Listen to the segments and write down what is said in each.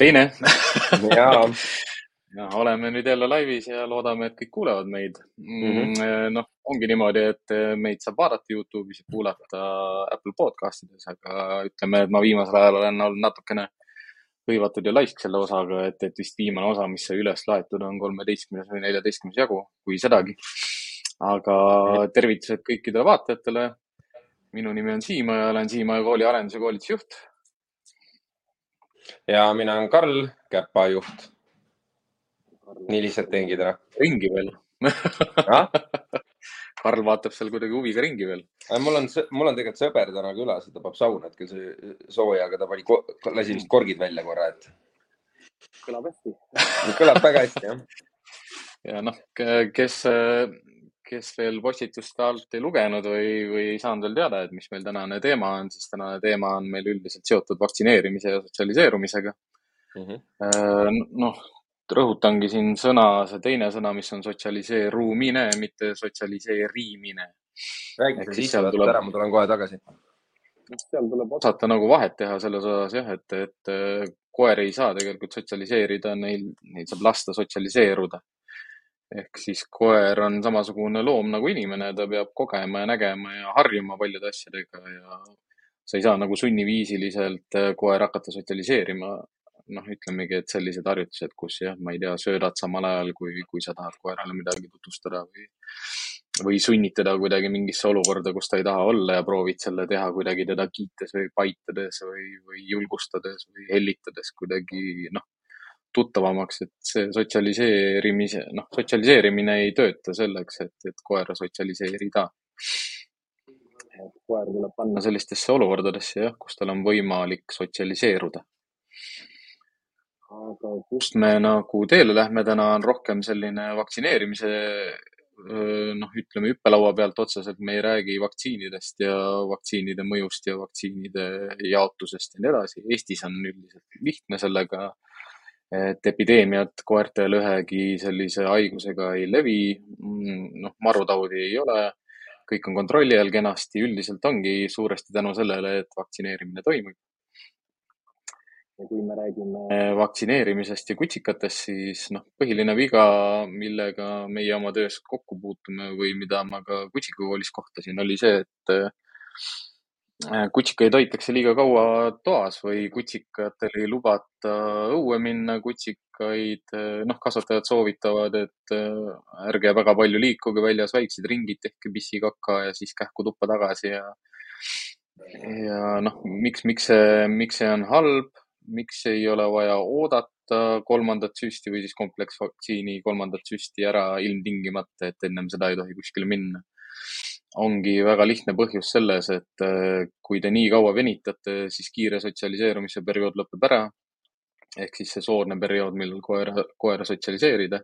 teine. Jaa. Ja oleme nüüd jälle laivis ja loodame, et kõik kuulevad meid. Mm -hmm.. noh, ongi niimoodi, et meid saab vaadata Youtube'is ja kuulata Apple podcastides, aga ütleme, et ma viimasel ajal olen olnud natukene hõivatud ja laisk selle osaga, et, et vist viimane osa, mis sai üles laetud, on kolmeteistkümnes või neljateistkümnes jagu, kui sedagi. aga tervitused kõikidele vaatajatele. minu nimi on Siim ja olen Siimaja kooli arenduse koolitusjuht ja mina olen Karl, Käpa juht. nii lihtsalt teengi täna. ringi veel Karl vaatab seal kuidagi huviga ringi veel. mul on, mul on tegelikult sõber täna külas ja ta peab sauna hetkel sooja, aga ta pani, lasi vist korgid välja korra, et. kõlab hästi kõlab väga hästi, jah. ja noh, kes kes veel postituste alt ei lugenud või, või ei saanud veel teada, et mis meil tänane teema on, siis tänane teema on meil üldiselt seotud vaktsineerimise ja sotsialiseerumisega mm -hmm.. noh, rõhutangi siin sõna, see teine sõna, mis on sotsialiseerumine, mitte sotsialiseerimine. räägi selle sisse tuleb... ära, ma tulen kohe tagasi. seal tuleb osata nagu vahet teha selles osas jah, et, et koeri ei saa tegelikult sotsialiseerida, neil, neid saab lasta sotsialiseeruda ehk siis koer on samasugune loom nagu inimene, ta peab kogema ja nägema ja harjuma paljude asjadega ja sa ei saa nagu sunniviisiliselt äh, koer hakata sotsialiseerima. noh, ütlemegi, et sellised harjutused, kus jah, ma ei tea, söödad samal ajal, kui, kui sa tahad koerale midagi tutvustada või, või sunnid teda kuidagi mingisse olukorda, kus ta ei taha olla ja proovid selle teha kuidagi teda kiites või paitades või, või julgustades või hellitades kuidagi, noh tuttavamaks, et see sotsialiseerimise, noh, sotsialiseerimine ei tööta selleks, et, et koera sotsialiseerida. koer tuleb panna sellistesse olukordadesse jah, kus tal on võimalik sotsialiseeruda. aga kust me nagu teele lähme täna, on rohkem selline vaktsineerimise noh, ütleme hüppelaua pealt otseselt me ei räägi vaktsiinidest ja vaktsiinide mõjust ja vaktsiinide jaotusest ja nii edasi. Eestis on üldiselt lihtne sellega et epideemiat koertel ühegi sellise haigusega ei levi. Mm, noh, marutaudi ei ole, kõik on kontrolli all kenasti, üldiselt ongi suuresti tänu sellele, et vaktsineerimine toimub. ja kui me räägime vaktsineerimisest ja kutsikatest, siis noh, põhiline viga, millega meie oma töös kokku puutume või mida ma ka kutsikakoolis kohtasin, oli see, et kutsikaid hoitakse liiga kaua toas või kutsikatel ei lubata õue minna, kutsikaid, äh, noh, kasvatajad soovitavad, et äh, ärge väga palju liikuge väljas, väiksed ringid, tehke pissikaka ja siis kähku tuppa tagasi ja ja noh, miks, miks see, miks see on halb, miks ei ole vaja oodata kolmandat süsti või siis kompleksvaktsiini kolmandat süsti ära ilmtingimata, et ennem seda ei tohi kuskile minna ongi väga lihtne põhjus selles, et äh, kui te nii kaua venitate, siis kiire sotsialiseerumise periood lõpeb ära. ehk siis see soodne periood, millal koera, koera sotsialiseerida.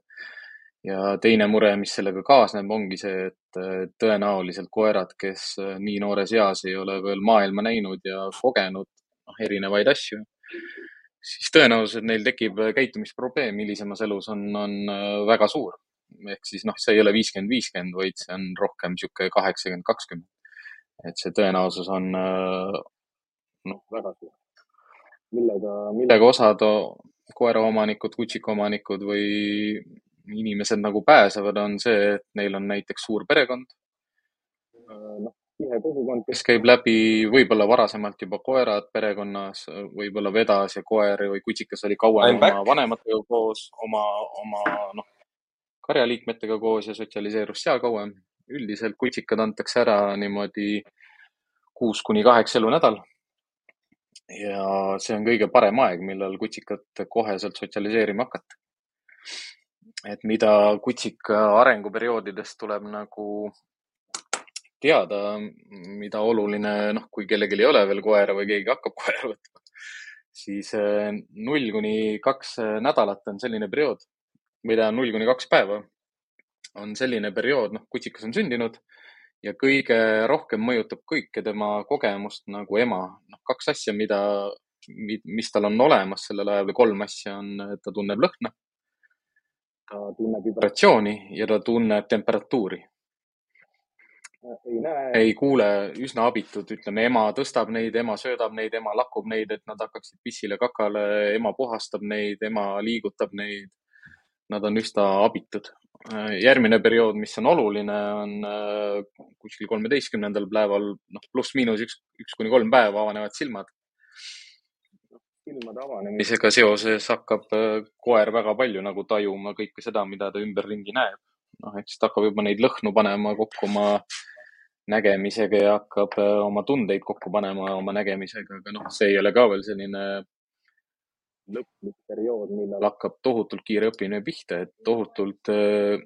ja teine mure, mis sellega kaasneb, ongi see, et äh, tõenäoliselt koerad, kes äh, nii noores eas ei ole veel maailma näinud ja kogenud noh, erinevaid asju, siis tõenäosus, et neil tekib käitumisprobleem hilisemas elus on, on väga suur ehk siis noh, see ei ole viiskümmend, viiskümmend, vaid see on rohkem niisugune kaheksakümmend, kakskümmend. et see tõenäosus on äh, noh, väga suur. millega, millega osad koeraomanikud, kutsikaomanikud või inimesed nagu pääsevad, on see, et neil on näiteks suur perekond. Äh, noh, tihe kogukond, kes käib läbi, võib-olla varasemalt juba koerad perekonnas, võib-olla vedas ja koer või kutsikas oli kauem oma vanematega koos, oma, oma noh, karjaliikmetega koos ja sotsialiseerus seal kauem. üldiselt kutsikad antakse ära niimoodi kuus kuni kaheksa elunädal. ja see on kõige parem aeg, millal kutsikat koheselt sotsialiseerima hakata. et mida kutsika arenguperioodidest tuleb nagu teada, mida oluline, noh, kui kellelgi ei ole veel koera või keegi hakkab koera võtma, siis eh, null kuni kaks nädalat on selline periood, või tähendab null kuni kaks päeva on selline periood, noh, kutsikas on sündinud ja kõige rohkem mõjutab kõike tema kogemust nagu ema. noh, kaks asja, mida mis tal on olemas sellel ajal või kolm asja on, ta tunneb lõhna, ta tunneb vibratsiooni ja ta tunneb temperatuuri ei näe, ei kuule, üsna abitud, ütleme, ema tõstab neid, ema söödab neid, ema lakub neid, et nad hakkaksid pissile, kakale, ema puhastab neid, ema liigutab neid. Nad on üsna abitud. järgmine periood, mis on oluline, on äh, kuskil kolmeteistkümnendal päeval, noh, pluss-miinus üks, üks kuni kolm päeva avanevad silmad. silmade avanemisega seoses hakkab äh, koer väga palju nagu tajuma kõike seda, mida ta ümberringi näeb noh, ehk siis ta hakkab juba neid lõhnu panema kokku oma nägemisega ja hakkab äh, oma tundeid kokku panema oma nägemisega, aga noh, see ei ole ka veel selline lõplik periood, millal hakkab tohutult kiire õppimine pihta, et tohutult äh,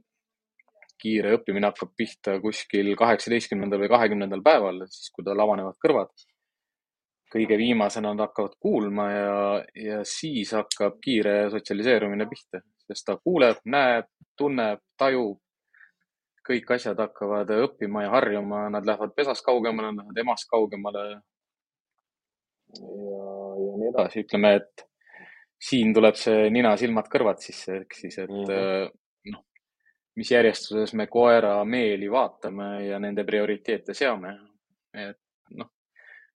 kiire õppimine hakkab pihta kuskil kaheksateistkümnendal või kahekümnendal päeval, siis kui tal avanevad kõrvad. kõige viimasena nad hakkavad kuulma ja, ja siis hakkab kiire sotsialiseerumine pihta, sest ta kuuleb, näeb, tunneb, tajub, kõik asjad hakkavad õppima ja harjuma, nad lähevad pesast kaugemale, nad lähevad emast kaugemale. ja, ja nii edasi, ütleme, et siin tuleb see nina, silmad, kõrvad sisse, ehk siis, et mm -hmm. noh, mis järjestuses me koera meeli vaatame ja nende prioriteete seame. et noh,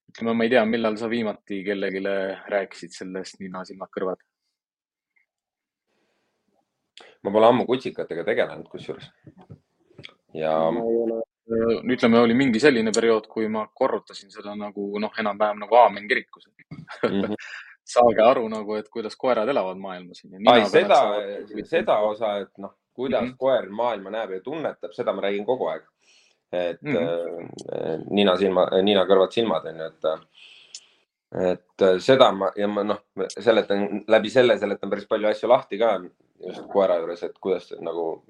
ütleme, ma ei tea, millal sa viimati kellelegi rääkisid sellest nina, silmad, kõrvad? ma pole ammu kutsikatega tegelenud, kusjuures ja. ütleme, oli mingi selline periood, kui ma korrutasin seda nagu noh, enam-vähem nagu aamen kirikus mm. -hmm. saage aru nagu, et kuidas koerad elavad maailmas. ai, seda, seda osa, et noh, kuidas mm -hmm. koer maailma näeb ja tunnetab, seda ma räägin kogu aeg. et mm -hmm. nina, silma, nina, kõrvad, silmad on ju, et et seda ma ja ma noh, seletan läbi selle seletan päris palju asju lahti ka just koera juures, et kuidas nagu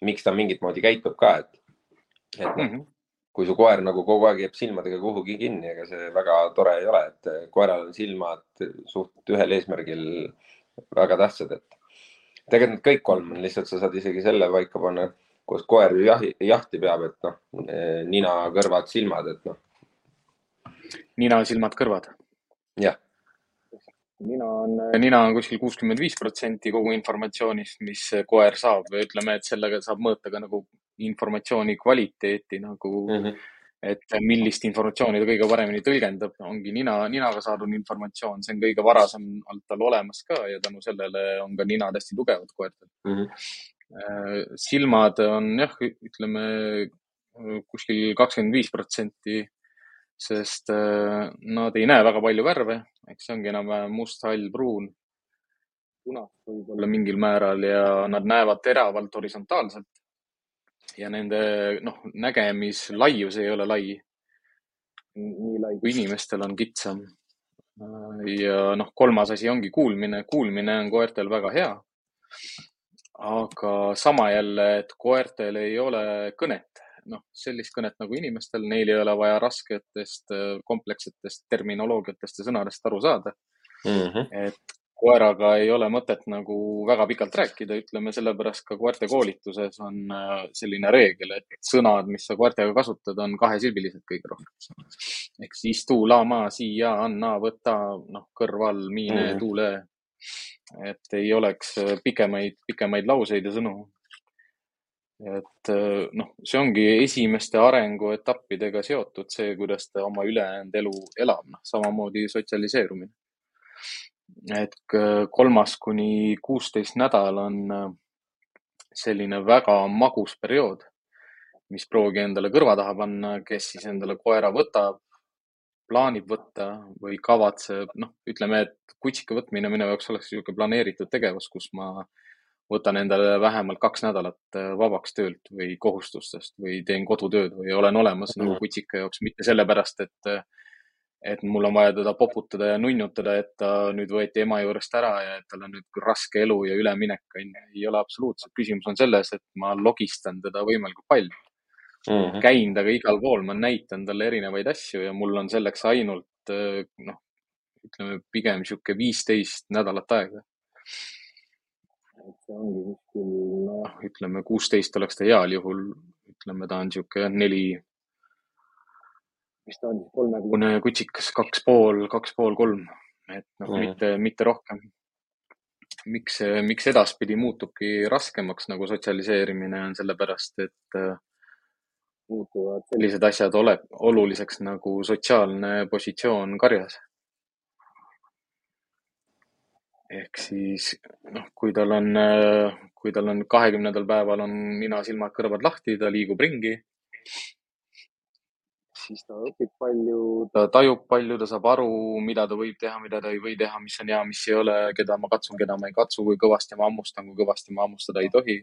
miks ta mingit moodi käitub ka, et, et mm -hmm., kui su koer nagu kogu aeg jääb silmadega kuhugi kinni, ega see väga tore ei ole, et koeral on silmad suht ühel eesmärgil väga tähtsad, et tegelikult need kõik kolm on lihtsalt, sa saad isegi selle paika panna, kus koer jahi, jahti peab, et noh, nina, kõrvad, silmad, et noh. nina, silmad, kõrvad. jah nina on, nina on kuskil kuuskümmend viis protsenti kogu informatsioonist, mis koer saab või ütleme, et sellega saab mõõta ka nagu informatsiooni kvaliteeti nagu mm, -hmm. et millist informatsiooni ta kõige paremini tõlgendab, ongi nina, ninaga saadud informatsioon, see on kõige varasemalt tal olemas ka ja tänu sellele on ka ninad hästi tugevad koertel mm. -hmm. silmad on jah, ütleme kuskil kakskümmend viis protsenti sest äh, nad ei näe väga palju värve, eks see ongi enam-vähem must, hall, pruun, punast võib-olla mingil määral ja nad näevad teravalt horisontaalselt. Ja nende noh, nägemislaius ei ole lai. nii lai kui inimestel on kitsam. ja noh, kolmas asi ongi kuulmine, kuulmine on koertel väga hea. aga sama jälle, et koertel ei ole kõnet noh, sellist kõnet nagu inimestel, neil ei ole vaja rasketest komplekssetest terminoloogiatest ja sõnadest aru saada mm. -hmm. et koeraga ei ole mõtet nagu väga pikalt rääkida, ütleme sellepärast ka koerte koolituses on äh, selline reegel, et sõnad, mis sa koertega kasutad, on kahesilbilised kõige rohkem. ehk siis istu, lama, siia, anna, võta, noh, kõrval, miine mm, -hmm. tuule. et ei oleks äh, pikemaid, pikemaid lauseid ja sõnu et äh, noh, see ongi esimeste arenguetappidega seotud see, kuidas ta oma ülejäänud elu elab, noh samamoodi sotsialiseerumine. Et kolmas kuni kuusteist nädal on äh, selline väga magus periood, mis proovi endale kõrva taha panna, kes siis endale koera võtab, plaanib võtta või kavatseb, noh, ütleme, et kutsika võtmine minu jaoks oleks niisugune planeeritud tegevus, kus ma võtan endale vähemalt kaks nädalat äh, vabaks töölt või kohustustest või teen kodutööd või olen olemas mm -hmm. nagu mhm. kutsika jaoks, mitte sellepärast, et, äh, et mul on vaja teda poputada ja nunnutada, et ta nüüd võeti ema juurest ära ja et tal on nüüd raske elu ja üleminek on ju, ei ole absoluutselt. küsimus on selles, et ma logistan teda võimalikult palju mm. -hmm. käin temaga igal pool, ma näitan talle erinevaid asju ja mul on selleks ainult äh, noh, ütleme pigem niisugune viisteist nädalat aega et see ongi kuskil noh, ütleme kuusteist oleks ta heal juhul, ütleme, ta on niisugune neli, mis ta on, kolmekuune kutsikas, kaks pool, kaks pool, kolm, et noh mm., mitte, mitte rohkem. miks, miks edaspidi muutubki raskemaks nagu sotsialiseerimine on sellepärast, et äh, muutuvad sellised asjad ole, oluliseks nagu sotsiaalne positsioon karjas. ehk siis noh, kui tal on, kui tal on kahekümnendal päeval on nina, silmad, kõrvad lahti, ta liigub ringi, siis ta õpib palju, ta tajub palju, ta saab aru, mida ta võib teha, mida ta ei või teha, mis on hea, mis ei ole, keda ma katsun, keda ma ei katsu, kui kõvasti ma hammustan, kui kõvasti ma hammustada ei tohi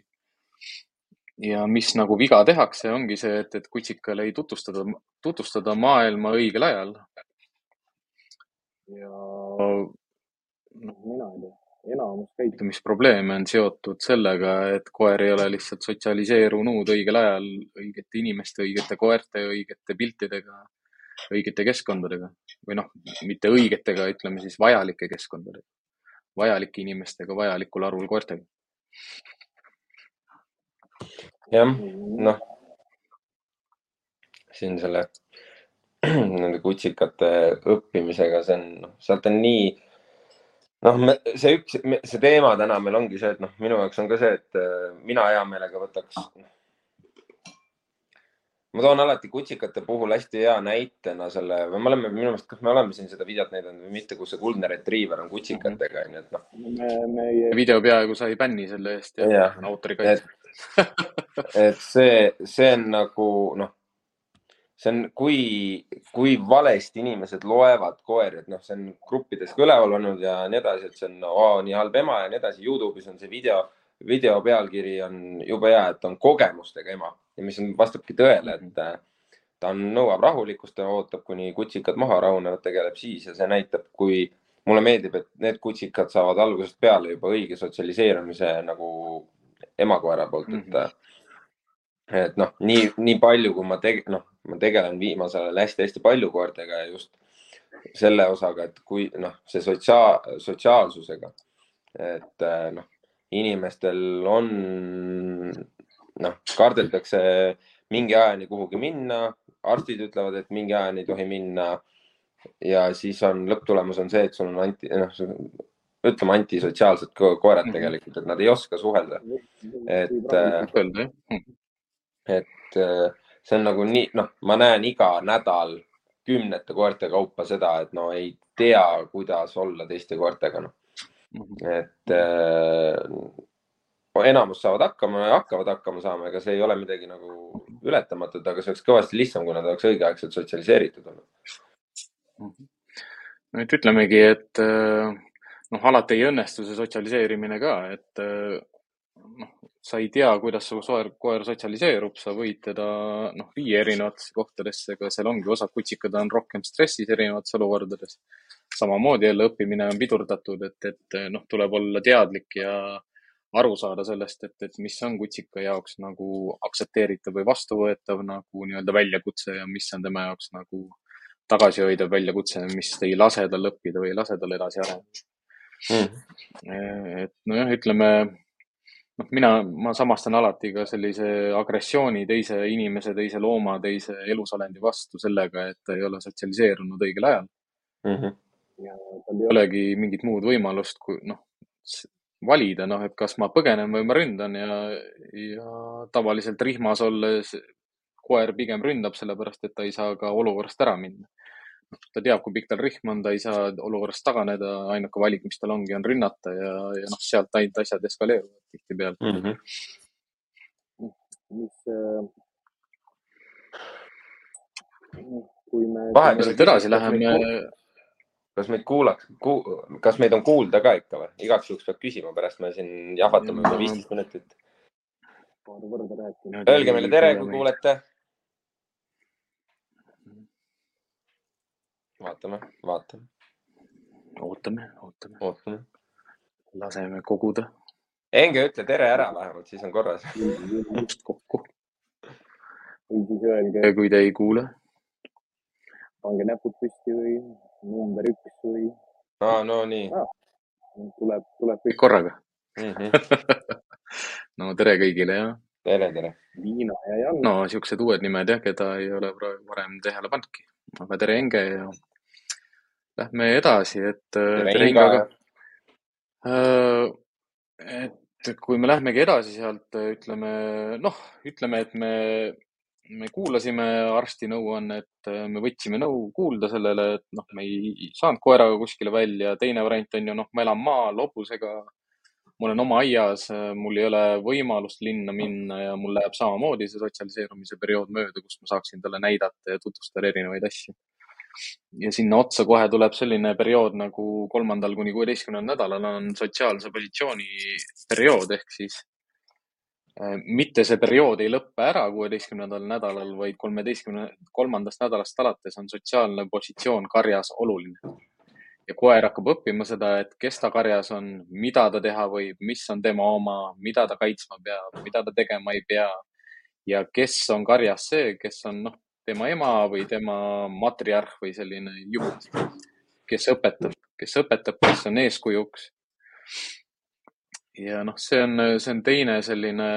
ja mis nagu viga tehakse, ongi see, et, et kutsikale ei tutvustada, tutvustada maailma õigel ajal. ja noh, mina ei tea, enamus. käitumisprobleeme on seotud sellega, et koer ei ole lihtsalt sotsialiseerunud õigel ajal õigete inimeste, õigete koerte, õigete piltidega, õigete keskkondadega. Või noh, mitte õigetega, ütleme siis vajalike keskkondadega, vajalike inimestega, vajalikul arvul koertega. Jah, noh, siin selle nende kutsikate õppimisega, see on, noh, sealt on nii, noh, see üks, see teema täna meil ongi see, et noh, minu jaoks on ka see, et äh, mina hea meelega võtaks noh, ma toon alati kutsikate puhul hästi hea näitena selle, või me oleme minu meelest, kas me oleme siin seda videot näidanud või mitte, kus see kuldne retriiver on kutsikatega onju, et noh. meie video peaaegu sai bänni selle eest ja, ja autorikaitse et see, see on nagu noh, see on, kui, kui valesti inimesed loevad koeri, et noh, see on gruppides ka üleval olnud ja nii edasi, et see on oh, nii halb ema ja nii edasi. Youtube'is on see video, video pealkiri on jube hea, et on kogemustega ema ja mis on, vastabki tõele, et äh, ta on, nõuab rahulikkust, ta ootab, kuni kutsikad maha rahunevad, tegeleb siis ja see näitab, kui mulle meeldib, et need kutsikad saavad algusest peale juba õige sotsialiseerumise nagu emakoera poolt, et mm, -hmm. et noh, nii, nii palju, kui ma teg-, noh, ma tegelen viimasel ajal hästi-hästi palju koertega ja just selle osaga, et kui noh, see sotsiaal, sotsiaalsusega, et äh, noh, inimestel on, noh, kardeldakse mingi ajani kuhugi minna, arstid ütlevad, et mingi ajani ei tohi minna. ja siis on lõpptulemus on see, et sul on anti, noh, ütleme antisotsiaalsed koerad mhm. tegelikult, et nad ei oska suhelda. et, äh, et äh, see on nagu nii, noh, ma näen iga nädal kümnete koerte kaupa seda, et no ei tea, kuidas olla teiste koertega, noh. Mhm. et äh, enamus saavad hakkama ja hakkavad hakkama saama, ega see ei ole midagi nagu ületamatut, aga see oleks kõvasti lihtsam, kui nad oleks õigeaegselt sotsialiseeritud olnud. Mhm. no et ütlemegi, et äh, noh, alati ei õnnestu see sotsialiseerimine ka, et eh, noh, sa ei tea, kuidas su soer, koer sotsialiseerub, sa võid teda noh, viia erinevatesse kohtadesse, aga seal ongi osad kutsikad on rohkem stressis erinevates olukordades. samamoodi jälle õppimine on pidurdatud, et, et noh, tuleb olla teadlik ja aru saada sellest, et, et mis on kutsika jaoks nagu aktsepteeritav või vastuvõetav nagu nii-öelda väljakutse ja mis on tema jaoks nagu tagasihoidev väljakutse, mis ei lase tal õppida või ei lase tal edasi areneda mm.. et nojah, ütleme noh, mina, ma samastan alati ka sellise agressiooni teise inimese, teise looma, teise elusalendi vastu sellega, et ta ei ole sotsialiseerunud õigel ajal mm. -hmm. ja tal ei olegi mingit muud võimalust, kui noh, valida, noh, et kas ma põgenen või ma ründan ja, ja tavaliselt rihmas olles koer pigem ründab, sellepärast et ta ei saa ka olukorrast ära minna ta teab, kui pikk tal rihm on, ta ei saa olukorrast taganeda, ainuke valik, mis tal ongi, on rünnata ja, ja noh, sealt ainult asjad eskaleeruvad tihtipeale mm. -hmm. mis äh,, kui me. vahepeal edasi läheme. kas meid kuulaks ku,, kas meid on kuulda ka ikka või? igaks juhuks peab küsima, pärast me siin jahvatame juba viisteist minutit. Öelge meile tere, kui kuulete vaatame, vaatame. ootame, ootame. ootame. laseme koguda. Enge, ütle tere ära vähemalt, siis on korras. just kokku. või siis öelge, kui te ei kuule. pange näpud püsti või number üks või. aa, no nii ah,. tuleb, tuleb kõik korraga mm. -hmm. no tere kõigile ja. tere, tere. Liina ja Jan. no siuksed uued nimed jah, keda ei ole varem tähele pannudki. Aga tere, Enge ja lähme edasi, et Rein ka. et kui me lähmegi edasi sealt, ütleme, noh, ütleme, et me me kuulasime arsti nõuannet, me võtsime nõu kuulda sellele, et noh, me ei saanud koeraga kuskile välja. teine variant on ju, noh, ma elan maal hobusega. Ma olen oma aias, mul ei ole võimalust linna minna ja mul läheb samamoodi see sotsialiseerumise periood mööda, kus ma saaksin talle näidata ja tutvustada erinevaid asju. ja sinna otsa kohe tuleb selline periood nagu kolmandal kuni kuueteistkümnendal nädalal on sotsiaalse positsiooni periood ehk siis Äh, mitte see periood ei lõppe ära kuueteistkümnendal nädalal, vaid kolmeteistkümne, kolmandast nädalast alates on sotsiaalne positsioon karjas oluline. Ja koer hakkab õppima seda, et kes ta karjas on, mida ta teha võib, mis on tema oma, mida ta kaitsma peab, mida ta tegema ei pea. ja kes on karjas see, kes on noh, tema ema või tema matriarh või selline juht, kes õpetab, kes õpetab, kes on eeskujuks ja noh, see on, see on teine selline,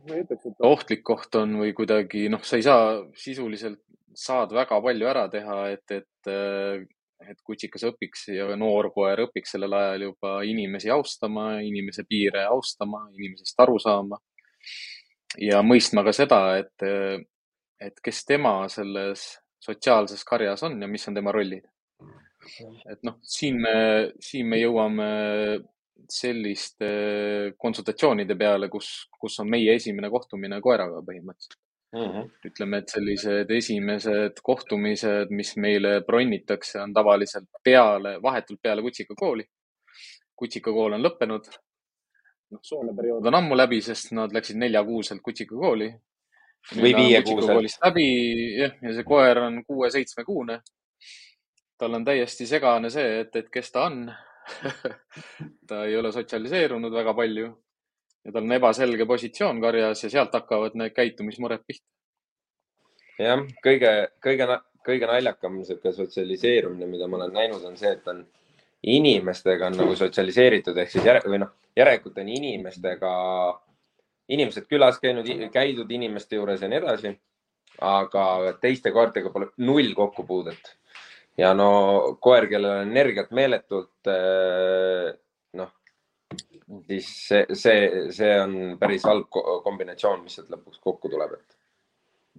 ma ei ütleks, et ohtlik koht on või kuidagi noh, sa ei saa sisuliselt, saad väga palju ära teha, et, et, et kutsikas õpiks ja noor koer õpiks sellel ajal juba inimesi austama, inimese piire austama, inimesest aru saama. ja mõistma ka seda, et, et kes tema selles sotsiaalses karjas on ja mis on tema rollid. Et noh, siin me, siin me jõuame selliste konsultatsioonide peale, kus, kus on meie esimene kohtumine koeraga põhimõtteliselt mm. -hmm. ütleme, et sellised esimesed kohtumised, mis meile bronnitakse, on tavaliselt peale, vahetult peale kutsikakooli. kutsikakool on lõppenud. noh, Soome periood on ammu läbi, sest nad läksid neljakuuselt kutsikakooli. või viiekuuselt. läbi jah, ja see koer on kuue-seitsmekuune tal on täiesti segane see, et, et kes ta on ta ei ole sotsialiseerunud väga palju ja tal on ebaselge positsioon karjas ja sealt hakkavad need käitumismured pihta. jah, kõige, kõige, kõige naljakam sihuke sotsialiseerumine, mida ma olen näinud, on see, et on inimestega on nagu sotsialiseeritud ehk siis järe, või noh, järelikult on inimestega, inimesed külas käinud, käidud inimeste juures ja nii edasi. aga teiste koertega pole null kokkupuudet ja no koer, kellel on energiat meeletult, eh, noh, siis see, see, see on päris halb kombinatsioon, mis sealt lõpuks kokku tuleb, et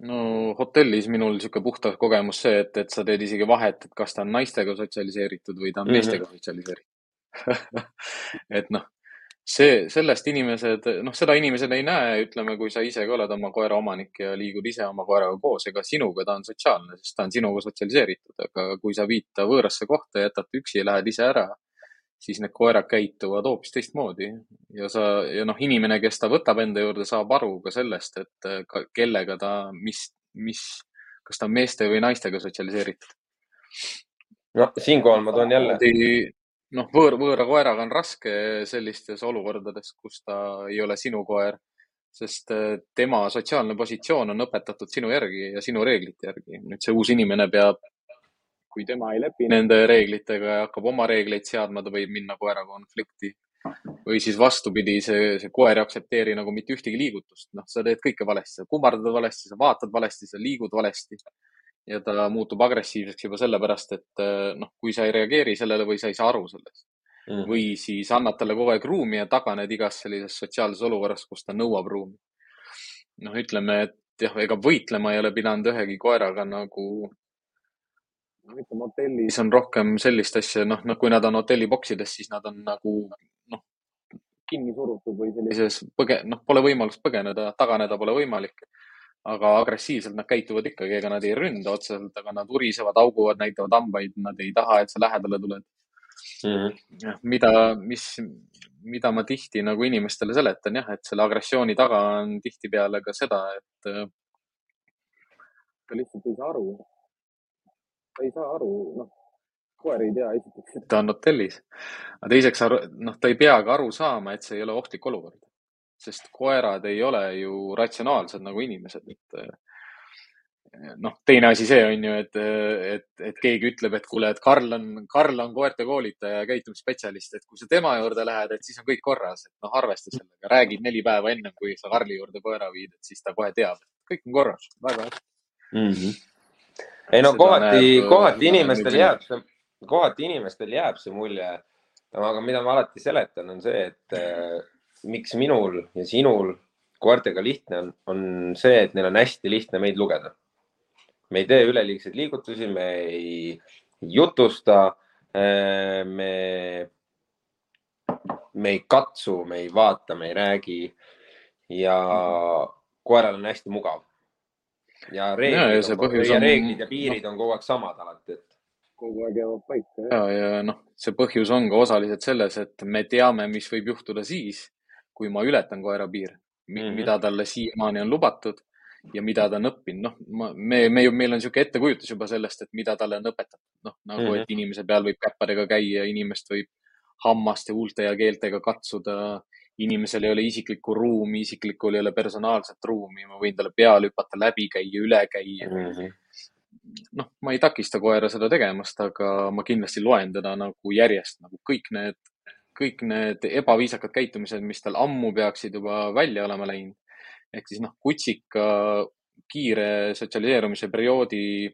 no hotellis minul niisugune puhtas kogemus see, et, et sa teed isegi vahet, et kas ta on naistega sotsialiseeritud või ta on mm -hmm. meestega sotsialiseeritud et noh, see, sellest inimesed, noh, seda inimesed ei näe, ütleme, kui sa ise ka oled oma koera omanik ja liigud ise oma koeraga koos, ega sinuga ta on sotsiaalne, sest ta on sinuga sotsialiseeritud, aga kui sa viid ta võõrasse kohta, jätad ta üksi ja lähed ise ära, siis need koerad käituvad hoopis teistmoodi ja sa, ja noh, inimene, kes ta võtab enda juurde, saab aru ka sellest, et ka, kellega ta, mis, mis, kas ta on meeste või naistega sotsialiseeritud. no siinkohal ma toon jälle noh, võõr, võõra koeraga on raske sellistes olukordades, kus ta ei ole sinu koer, sest äh, tema sotsiaalne positsioon on õpetatud sinu järgi ja sinu reeglite järgi. nüüd see uus inimene peab, kui tema ei lepi nende reeglitega ja hakkab oma reegleid seadma, ta võib minna koeraga konflikti. või siis vastupidi, see, see koer ei aktsepteeri nagu mitte ühtegi liigutust. noh, sa teed kõike valesti, sa kummardad valesti, sa vaatad valesti, sa liigud valesti ja ta muutub agressiivseks juba sellepärast, et eh, noh, kui sa ei reageeri sellele või sa ei saa aru sellest mm. või siis annad talle kogu aeg ruumi ja taganed igas sellises sotsiaalses olukorras, kus ta nõuab ruumi. noh, ütleme, et jah, ega võitlema ei ole pidanud ühegi koeraga nagu ütleme, hotellis on rohkem sellist asja, noh, noh, kui nad on hotelliboksides, siis nad on nagu noh, kinni surutud või sellises põge-, noh, pole võimalust põgeneda, taganeda pole võimalik aga agressiivselt nad käituvad ikkagi, ega nad ei ründa otseselt, aga nad urisevad, hauguvad, näitavad hambaid, nad ei taha, et sa lähedale tuled mm. -hmm. mida, mis, mida ma tihti nagu inimestele seletan jah, et selle agressiooni taga on tihtipeale ka seda, et äh, ta lihtsalt ei saa aru. ta ei saa aru, noh, koer ei tea esiteks, et ta on hotellis. aga teiseks, noh, ta ei pea ka aru saama, et see ei ole ohtlik olukord sest koerad ei ole ju ratsionaalsed nagu inimesed, et eh, noh, teine asi see on ju, et, et, et keegi ütleb, et kuule, et Karl on, Karl on koerte koolitaja ja käitumisspetsialist, et kui sa tema juurde lähed, et siis on kõik korras, et noh, arvesta sellega, räägid neli päeva ennem, kui sa Karli juurde koera viid, et siis ta kohe teab, et kõik on korras, väga hästi mm. -hmm ei no kohati, kohati inimestel jääb see, kohati inimestel jääb see mulje. aga mida ma alati seletan, on see, et miks minul ja sinul koertega lihtne on, on see, et neil on hästi lihtne meid lugeda. me ei tee üleliigseid liigutusi, me ei jutusta äh,. me, me ei katsu, me ei vaata, me ei räägi ja koeral on hästi mugav ja reeglid, ja, ja, on, ja reeglid ja piirid no, on kogu aeg samad alati, et. kogu aeg jäävad paika. ja, ja noh, see põhjus on ka osaliselt selles, et me teame, mis võib juhtuda siis, kui ma ületan koera piir mm, -hmm. mida talle siiamaani on lubatud ja mida ta on õppinud. noh, me, me ju, meil on niisugune ettekujutus juba sellest, et mida talle on õpetatud. noh, nagu mm, -hmm. et inimese peal võib käppadega käia, inimest võib hammaste, huulte ja keeltega katsuda inimesel ei ole isiklikku ruumi, isiklikul ei ole personaalset ruumi, ma võin talle peale hüpata, läbi käia, üle käia mm. -hmm. noh, ma ei takista koera seda tegemast, aga ma kindlasti loen teda nagu järjest nagu kõik need, kõik need ebaviisakad käitumised, mis tal ammu peaksid juba välja olema läinud. ehk siis noh, kutsika kiire sotsialiseerumise perioodi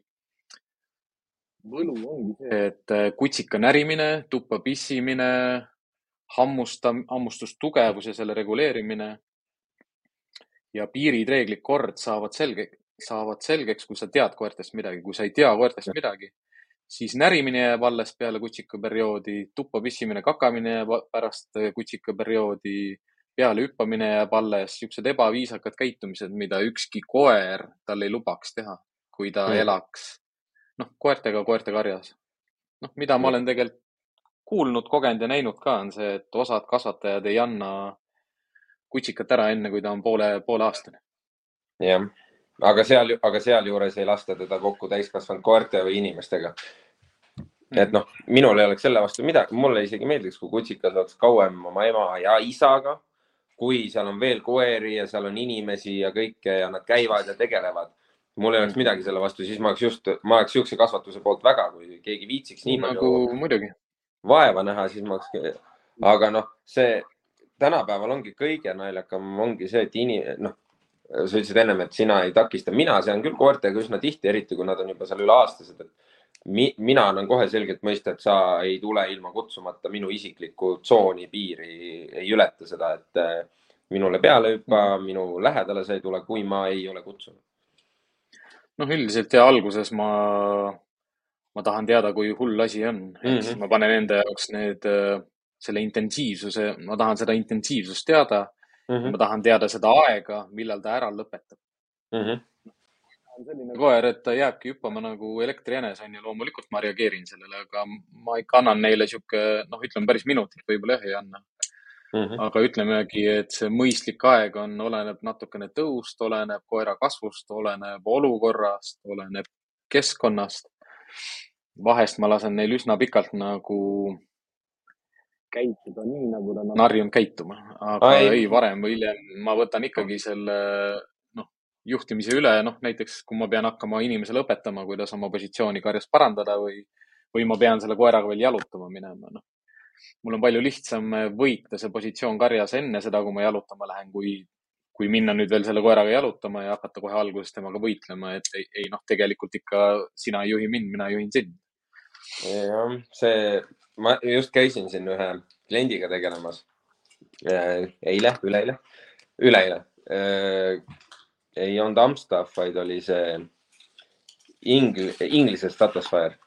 võlu ongi see, et kutsika närimine, tuppa pissimine hammusta, hammustustugevus ja selle reguleerimine ja piirid, reeglid, kord saavad selge, saavad selgeks, kui sa tead koertest midagi. kui sa ei tea koertest midagi, siis närimine jääb alles peale kutsikaperioodi, tuppa pissimine, kakamine jääb pärast kutsikaperioodi, peale hüppamine jääb alles, niisugused ebaviisakad käitumised, mida ükski koer tal ei lubaks teha, kui ta mm. elaks, noh, koertega koerte karjas. noh, mida ma olen tegelikult kuulnud, kogenud ja näinud ka, on see, et osad kasvatajad ei anna kutsikat ära enne, kui ta on poole, pooleaastane. jah, aga seal, aga sealjuures ei lasta teda kokku täiskasvanud koerte või inimestega. Et noh, minul ei oleks selle vastu midagi, mulle isegi meeldiks, kui kutsikas oleks kauem oma ema ja isaga, kui seal on veel koeri ja seal on inimesi ja kõike ja nad käivad ja tegelevad. Mul ei oleks midagi selle vastu, siis ma oleks just, ma oleks niisuguse kasvatuse poolt väga, kui keegi viitsiks nii nagu, palju. muidugi. vaeva näha, siis ma oleks, aga noh, see tänapäeval ongi kõige naljakam, ongi see, et ini-, noh, sa ütlesid ennem, et sina ei takista, mina sean küll koertega üsna tihti, eriti kui nad on juba seal üle-aastased, et mi, mina annan kohe selgelt mõista, et sa ei tule ilma kutsumata minu isiklikku tsooni, piiri, ei ületa seda, et äh, minule peale hüppa, mhm. minu lähedale sa ei tule, kui ma ei ole kutsunud. noh, üldiselt ja alguses ma ma tahan teada, kui hull asi on mm, -hmm. siis ma panen enda jaoks need, äh, selle intensiivsuse, ma tahan seda intensiivsust teada mm. -hmm. ma tahan teada seda aega, millal ta ära lõpetab mm. -hmm. On selline koer, et ta jääbki hüppama nagu elektrijänes on ju, loomulikult ma reageerin sellele, aga ma ikka annan neile sihuke, noh, ütleme päris minutit võib-olla jah ei anna mm. -hmm. aga ütlemegi, et see mõistlik aeg on, oleneb natukene tõust, oleneb koera kasvust, oleneb olukorrast, oleneb keskkonnast vahest ma lasen neil üsna pikalt nagu käituda nii, nagu nad on harjunud käituma, aga Ai. ei, varem või hiljem ma võtan ikkagi selle juhtimise üle, noh näiteks kui ma pean hakkama inimesele õpetama, kuidas oma positsiooni karjas parandada või, või ma pean selle koeraga veel jalutama minema, noh. mul on palju lihtsam võita see positsioon karjas enne seda, kui ma jalutama lähen, kui kui minna nüüd veel selle koeraga jalutama ja hakata kohe alguses temaga võitlema, et ei, ei noh, tegelikult ikka sina ei juhi mind, mina juhin sind. jah, see, ma just käisin siin ühe kliendiga tegelemas eile, üleeile, üleeile äh,. Ei olnud Amstaff, vaid oli see ingl-, inglise Statusfire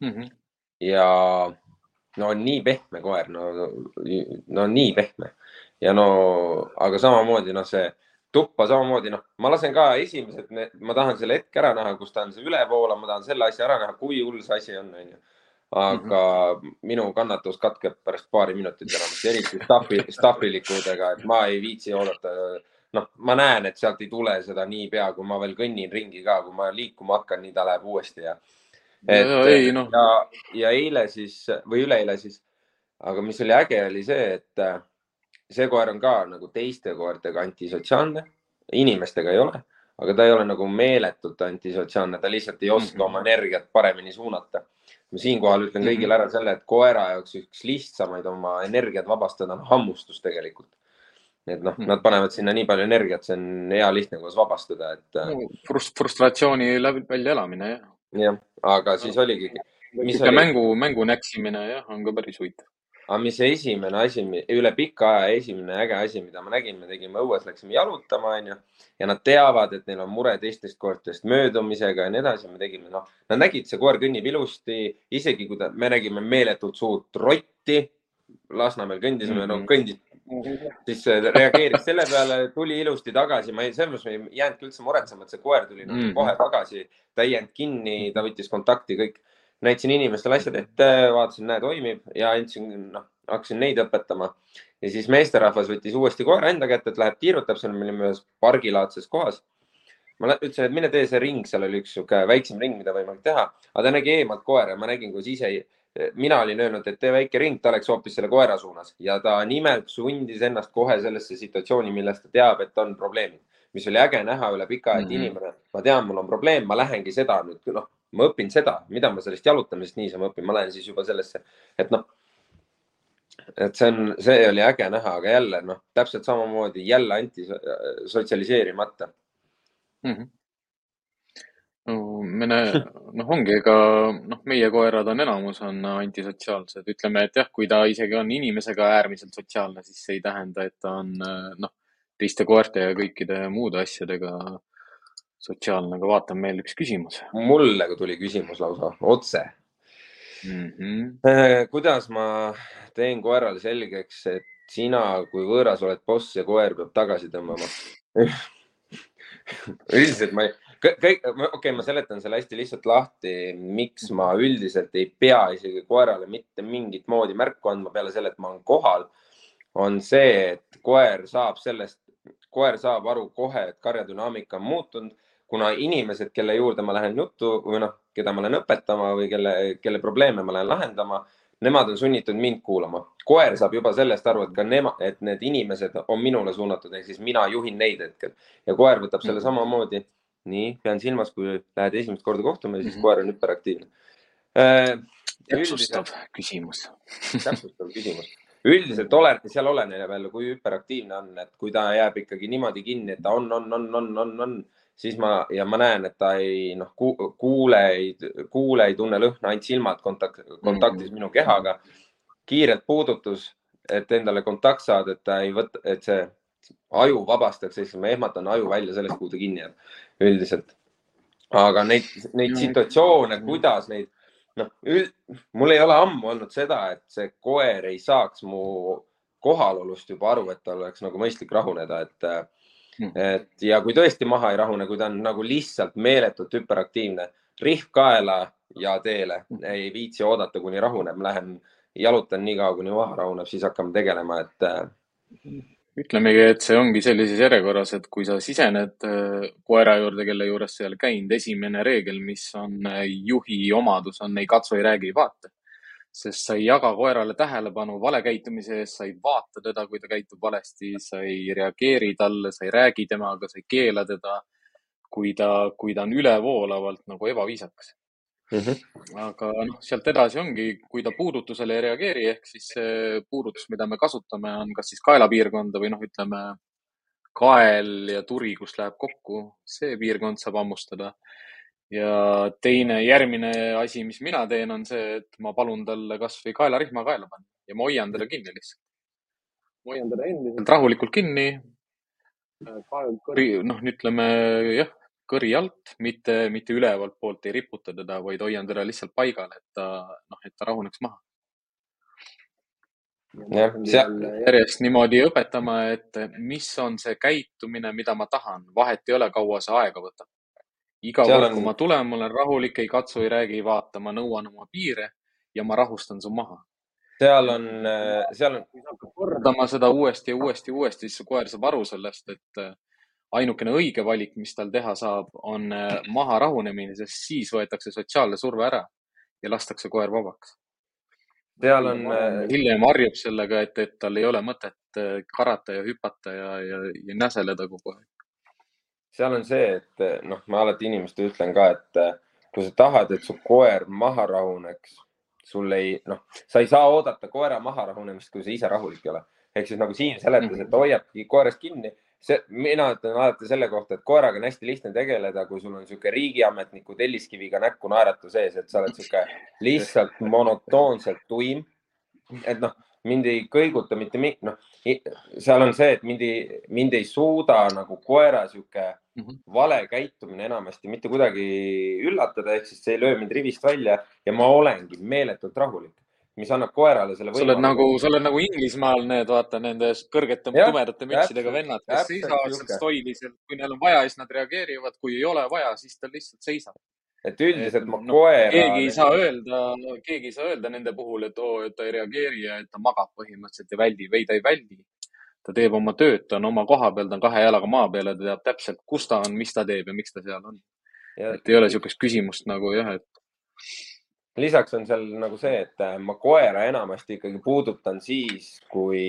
mm. -hmm. ja no nii pehme koer, no, no nii pehme ja no, aga samamoodi noh, see tuppa samamoodi noh, ma lasen ka esimesed, ma tahan selle hetke ära näha, kus ta on see ülevoolav, ma tahan selle asja ära näha, kui hull see asi on, onju. aga mm -hmm. minu kannatus katkeb pärast paari minutit enamasti, eriti staffi, staffilikudega, et ma ei viitsi oodata. Noh, ma näen, et sealt ei tule seda niipea, kui ma veel kõnnin ringi ka, kui ma liikuma hakkan, nii ta läheb uuesti ja. ja, ei, no. ja, ja eile siis või üleeile siis, aga mis oli äge, oli see, et see koer on ka nagu teiste koertega antisotsiaalne, inimestega ei ole, aga ta ei ole nagu meeletult antisotsiaalne, ta lihtsalt ei oska mm -hmm. oma energiat paremini suunata. ma siinkohal ütlen kõigile mhm. ära selle, et koera jaoks üks lihtsamaid oma energiat vabastada on hammustus tegelikult. Et noh, nad panevad sinna nii palju energiat, see on hea lihtne, kuidas vabastada, et no,. Frust-, frustratsiooni läbi, väljaelamine, jah. jah, aga siis oligi. Oli... mängu, mängu näksimine jah, on ka päris huvitav aga mis esimene asi, üle pika aja esimene äge asi, mida ma nägin, me tegime õues, läksime jalutama, onju. ja nad teavad, et neil on mure teistest koertest möödumisega ja nii edasi. me tegime, noh, nad nägid, see koer kõnnib ilusti, isegi kui ta, me nägime meeletult suurt rotti. Lasnamäel kõndisime mm, -hmm. no kõndis, siis reageeris selle peale, tuli ilusti tagasi. ma ei, selles mõttes ei jäänudki üldse muretsema, et see koer tuli mm -hmm. kohe tagasi, ta ei jäänud kinni, ta võttis kontakti, kõik näitasin inimestele asjad ette, vaatasin, näe, toimib ja andsin, noh, hakkasin neid õpetama. ja siis meesterahvas võttis uuesti koera enda kätte, et läheb tiirutab seal, me olime ühes pargilaadses kohas. ma ütlesin, et mine tee see ring, seal oli üks sihuke väiksem ring, mida võimalik teha, aga ta nägi eemalt koera, ma nägin, kuidas ise, mina olin öelnud, et tee väike ring, ta läks hoopis selle koera suunas ja ta nimelt sundis ennast kohe sellesse situatsiooni, milles ta teab, et on probleemid mis oli äge näha üle pika aja, et mm -hmm. inimene, ma tean, mul on probleem, ma lähengi seda nüüd, noh, ma õpin seda, mida ma sellest jalutamisest niisama õpin, ma lähen siis juba sellesse, et noh, et see on, see oli äge näha, aga jälle noh, täpselt samamoodi jälle antisotsialiseerimata mm. -hmm. Näe, noh, ongi, ega noh, meie koerad on enamus on antisotsiaalsed, ütleme, et jah, kui ta isegi on inimesega äärmiselt sotsiaalne, siis see ei tähenda, et ta on noh teiste koerte ja kõikide muude asjadega sotsiaalne, aga vaatan meil üks küsimus. mulle tuli küsimus lausa otse mm. -hmm. kuidas ma teen koerale selgeks, et sina kui võõras oled boss ja koer peab tagasi tõmbama üldiselt ma ei, kõik, okei okay,, ma seletan selle hästi lihtsalt lahti, miks ma üldiselt ei pea isegi koerale mitte mingit moodi märku andma peale selle, et ma olen kohal. on see, et koer saab sellest koer saab aru kohe, et karja dünaamika on muutunud, kuna inimesed, kelle juurde ma lähen juttu või noh, keda ma lähen õpetama või kelle, kelle probleeme ma lähen lahendama, nemad on sunnitud mind kuulama. koer saab juba sellest aru, et ka nema, et need inimesed on minule suunatud, ehk siis mina juhin neid hetkel ja koer võtab selle mhm. samamoodi. Nii, pean silmas, kui lähed esimest korda kohtuma, siis mm -hmm. koer on hüperaktiivne äh,. täpsustav küsimus täpsustav küsimus üldiselt ole, seal oleneb jälle, kui hüperaktiivne on, et kui ta jääb ikkagi niimoodi kinni, et ta on, on, on, on, on, on, siis ma ja ma näen, et ta ei noh ku,, kuule, ei kuule, ei tunne lõhna, ainult silmad kontakt, kontaktis mm -hmm. minu kehaga. kiirelt puudutus, et endale kontakt saada, et ta ei võta, et see aju vabastaks, siis ma ehmatan aju välja sellest, kuhu ta kinni jääb üldiselt. aga neid, neid situatsioone, kuidas neid noh, mul ei ole ammu olnud seda, et see koer ei saaks mu kohalolust juba aru, et tal oleks nagu mõistlik rahuneda, et mm., et ja kui tõesti maha ei rahune, kui ta on nagu lihtsalt meeletult hüperaktiivne, rihv kaela ja teele, hmm. ei viitsi oodata, kuni rahuneb, lähen jalutan nii kaua, kuni maha rahuneb, siis hakkame tegelema, et hmm ütlemegi, et see ongi sellises järjekorras, et kui sa sisened äh, koera juurde, kelle juures sa ei ole käinud, esimene reegel, mis on äh, juhi omadus, on ei katsu, ei räägi, ei vaata. sest sa ei jaga koerale tähelepanu vale käitumise eest, sa ei vaata teda, kui ta käitub valesti, sa ei reageeri talle, sa ei räägi temaga, sa ei keela teda, kui ta, kui ta on ülevoolavalt nagu ebaviisakas Mm -hmm. aga noh, sealt edasi ongi, kui ta puudutusele ei reageeri, ehk siis see puudutus, mida me kasutame, on kas siis kaelapiirkonda või noh, ütleme kael ja turi, kus läheb kokku, see piirkond saab hammustada. ja teine, järgmine asi, mis mina teen, on see, et ma palun talle kasvõi kaelarihma kaela panna ja ma hoian teda kinni lihtsalt. hoian teda endiselt rahulikult kinni. noh, ütleme jah, kõri alt, mitte, mitte ülevalt poolt ei riputa teda, vaid hoian teda lihtsalt paigal, et ta, noh, et ta rahuneks maha. jah, järjest niimoodi õpetama, et mis on see käitumine, mida ma tahan, vahet ei ole, kaua see aega võtab. iga kord on..., kui ma tulen, ma olen rahulik, ei katsu, ei räägi, ei vaata, ma nõuan oma piire ja ma rahustan su maha seal on, seal on. kui sa hakkad kordama seda uuesti ja uuesti ja uuesti, siis su koer saab aru sellest, et ainukene õige valik, mis tal teha saab, on äh, maha rahunemine, sest siis võetakse sotsiaalne surve ära ja lastakse koer vabaks. seal on. Äh, hiljem harjub sellega, et, et tal ei ole mõtet äh, karata ja hüpata ja, ja, ja näseleda kogu aeg. seal on see, et noh, ma alati inimestele ütlen ka, et kui sa tahad, et su koer maha rahuneks, sul ei, noh, sa ei saa oodata koera maha rahunemist, kui sa ise rahulik ei ole ehk siis nagu Siim seletas, et ta hoiabki koerast kinni. See, mina ütlen alati selle kohta, et koeraga on hästi lihtne tegeleda, kui sul on niisugune riigiametniku telliskiviga näkku naeratu sees, et sa oled niisugune lihtsalt monotoonselt tuim. et noh, mind ei kõiguta mitte mi-, noh, seal on see, et mind ei, mind ei suuda nagu koera sihuke mm -hmm. vale käitumine enamasti mitte kuidagi üllatada, ehk siis see ei löö mind rivist välja ja ma olengi meeletult rahulik mis annab koerale selle võimaluse. sa oled nagu, sa oled nagu Inglismaal need, vaata nende kõrgete ja, tumedate mütsidega vennad, kes seisavad seal stoiliselt, kui neil on vaja, siis nad reageerivad, kui ei ole vaja, siis ta lihtsalt seisab. et üldiselt ma no, koera. keegi ei saa öelda, keegi ei saa öelda nende puhul, et oo, et ta ei reageeri ja et ta magab põhimõtteliselt ja väldib. ei, ta ei väldi. ta teeb oma tööd, ta on oma koha peal, ta on kahe jalaga maa peal ja ta teab täpselt, kus ta on, mis ta teeb ja miks ta seal on. et ei ole niisugust küsimust nagu jah, et lisaks on seal nagu see, et äh, ma koera enamasti ikkagi puudutan siis, kui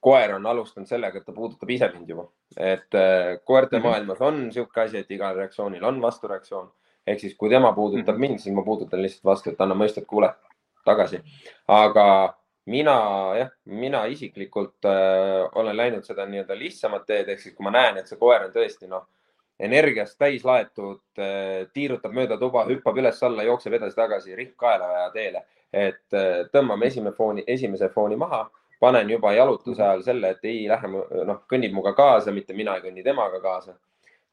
koer on alustanud sellega, et ta puudutab ise mind juba. et äh, koerte mm -hmm. maailmas on niisugune asi, et igal reaktsioonil on vastureaktsioon. ehk siis, kui tema puudutab mm -hmm. mind, siis ma puudutan lihtsalt vastu, et anna mõista, et kuule, tagasi. aga mina jah, mina isiklikult äh, olen läinud seda nii-öelda lihtsamat teed, ehk siis kui ma näen, et see koer on tõesti noh energiast täis laetud, eh, tiirutab mööda tuba, hüppab üles-alla, jookseb edasi-tagasi, rihm kaela teele. et eh, tõmbame esimene fooni, esimese fooni maha, panen juba jalutuse ajal selle, et ei lähe, noh, kõnnib minuga kaasa, mitte mina ei kõnni temaga kaasa.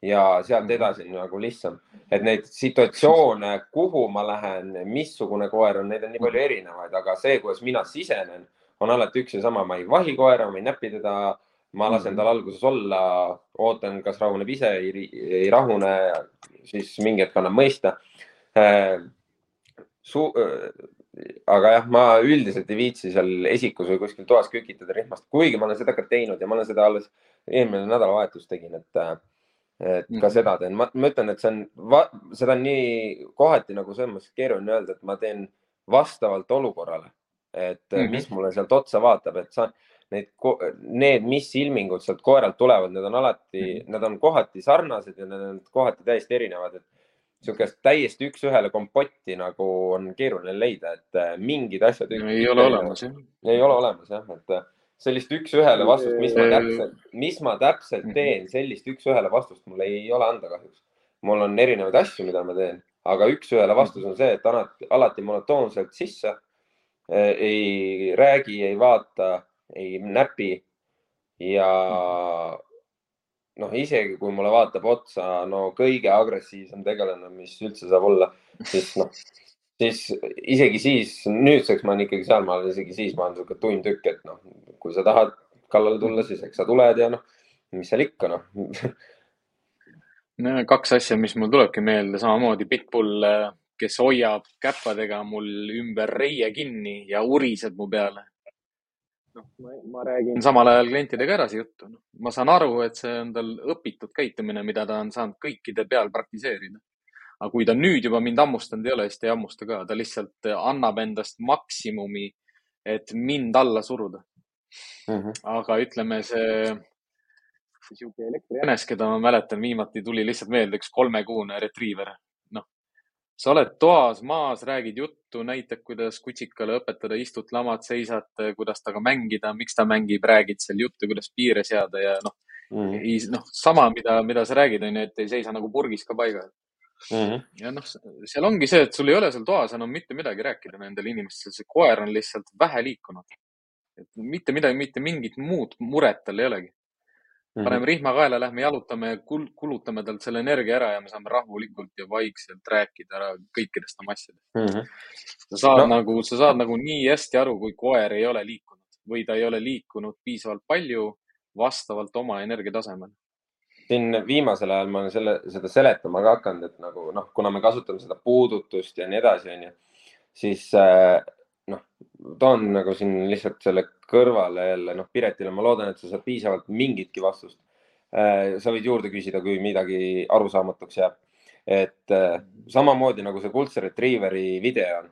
ja sealt edasi nagu lihtsam, et neid situatsioone, kuhu ma lähen, missugune koer on, neid on nii palju erinevaid, aga see, kuidas mina sisenen, on alati üks ja sama, ma ei vahi koera, ma ei näpi teda ma lasen mhm. tal alguses olla, ootan, kas rahuneb ise, ei, rahune, siis mingi hetk annan mõista äh,. Su-, äh, aga jah, ma üldiselt ei viitsi seal esikus või kuskil toas kükitada rihmast, kuigi ma olen seda ka teinud ja ma olen seda alles eelmine nädalavahetus tegin, et, äh, et ka mm. seda teen. ma, ma ütlen, et see on, seda on nii kohati nagu selles mõttes keeruline öelda, et ma teen vastavalt olukorrale, et mm -hmm. mis mulle sealt otsa vaatab, et sa need, need, mis ilmingud sealt koeralt tulevad, need on alati mm, -hmm. nad on kohati sarnased ja need on kohati täiesti erinevad, et niisugust täiesti üks-ühele kompotti nagu on keeruline leida, et äh, mingid asjad. ei ole olemas jah. ei ole olemas jah, et äh, sellist üks-ühele vastust, mis ma täpselt, mis ma täpselt mhm. teen, sellist üks-ühele vastust mul ei ole anda kahjuks. mul on erinevaid asju, mida ma teen, aga üks-ühele vastus on see, et alati, alati monotoonselt sisse. Äh, ei räägi, ei vaata ei näpi ja noh, isegi kui mulle vaatab otsa no kõige agressiivsem tegelane, mis üldse saab olla, siis noh, siis isegi siis nüüdseks ma olen ikkagi sealmaal, isegi siis ma olen sihuke tuim tükk, et noh, kui sa tahad kallale tulla, siis eks sa tuled ja noh, mis seal ikka noh no,. kaks asja, mis mul tulebki meelde, samamoodi Pitbull, kes hoiab käppadega mul ümber reie kinni ja uriseb mu peale noh, ma, ma räägin samal ajal klientidega ära see juttu no.. ma saan aru, et see on tal õpitud käitumine, mida ta on saanud kõikide peal praktiseerida. aga kui ta nüüd juba mind hammustanud ei ole, siis ta ei hammusta ka, ta lihtsalt annab endast maksimumi, et mind alla suruda mm. -hmm. aga ütleme, see, see sihuke elektrijänes, keda ma mäletan, viimati tuli lihtsalt meelde üks kolmekuune retriiver sa oled toas maas, räägid juttu, näitad, kuidas kutsikale õpetada, istud, lamad, seisad, kuidas temaga mängida, miks ta mängib, räägid seal juttu, kuidas piire seada ja noh mm -hmm., noh, sama, mida, mida sa räägid, on ju, et ei seisa nagu purgis ka paigal mm. -hmm. ja noh, seal ongi see, et sul ei ole seal toas enam mitte midagi rääkida nendele inimestele, see koer on lihtsalt vähe liikunud. et mitte midagi, mitte mingit muud muret tal ei olegi paneme mhm. rihma kaela, lähme jalutame, kulutame talt selle energia ära ja me saame rahulikult ja vaikselt rääkida kõikidest oma asjadest mm. -hmm. sa saad no. nagu, sa saad nagu nii hästi aru, kui koer ei ole liikunud või ta ei ole liikunud piisavalt palju vastavalt oma energiatasemele. siin viimasel ajal ma olen selle, seda seletama ka hakanud, et nagu noh, kuna me kasutame seda puudutust ja nii edasi, onju, siis äh, noh, toon nagu siin lihtsalt selle kõrvale jälle, noh, Piretile ma loodan, et sa saad piisavalt mingitki vastust. Äh, sa võid juurde küsida, kui midagi arusaamatuks jääb. et äh, samamoodi nagu see kuldse retriiveri video on,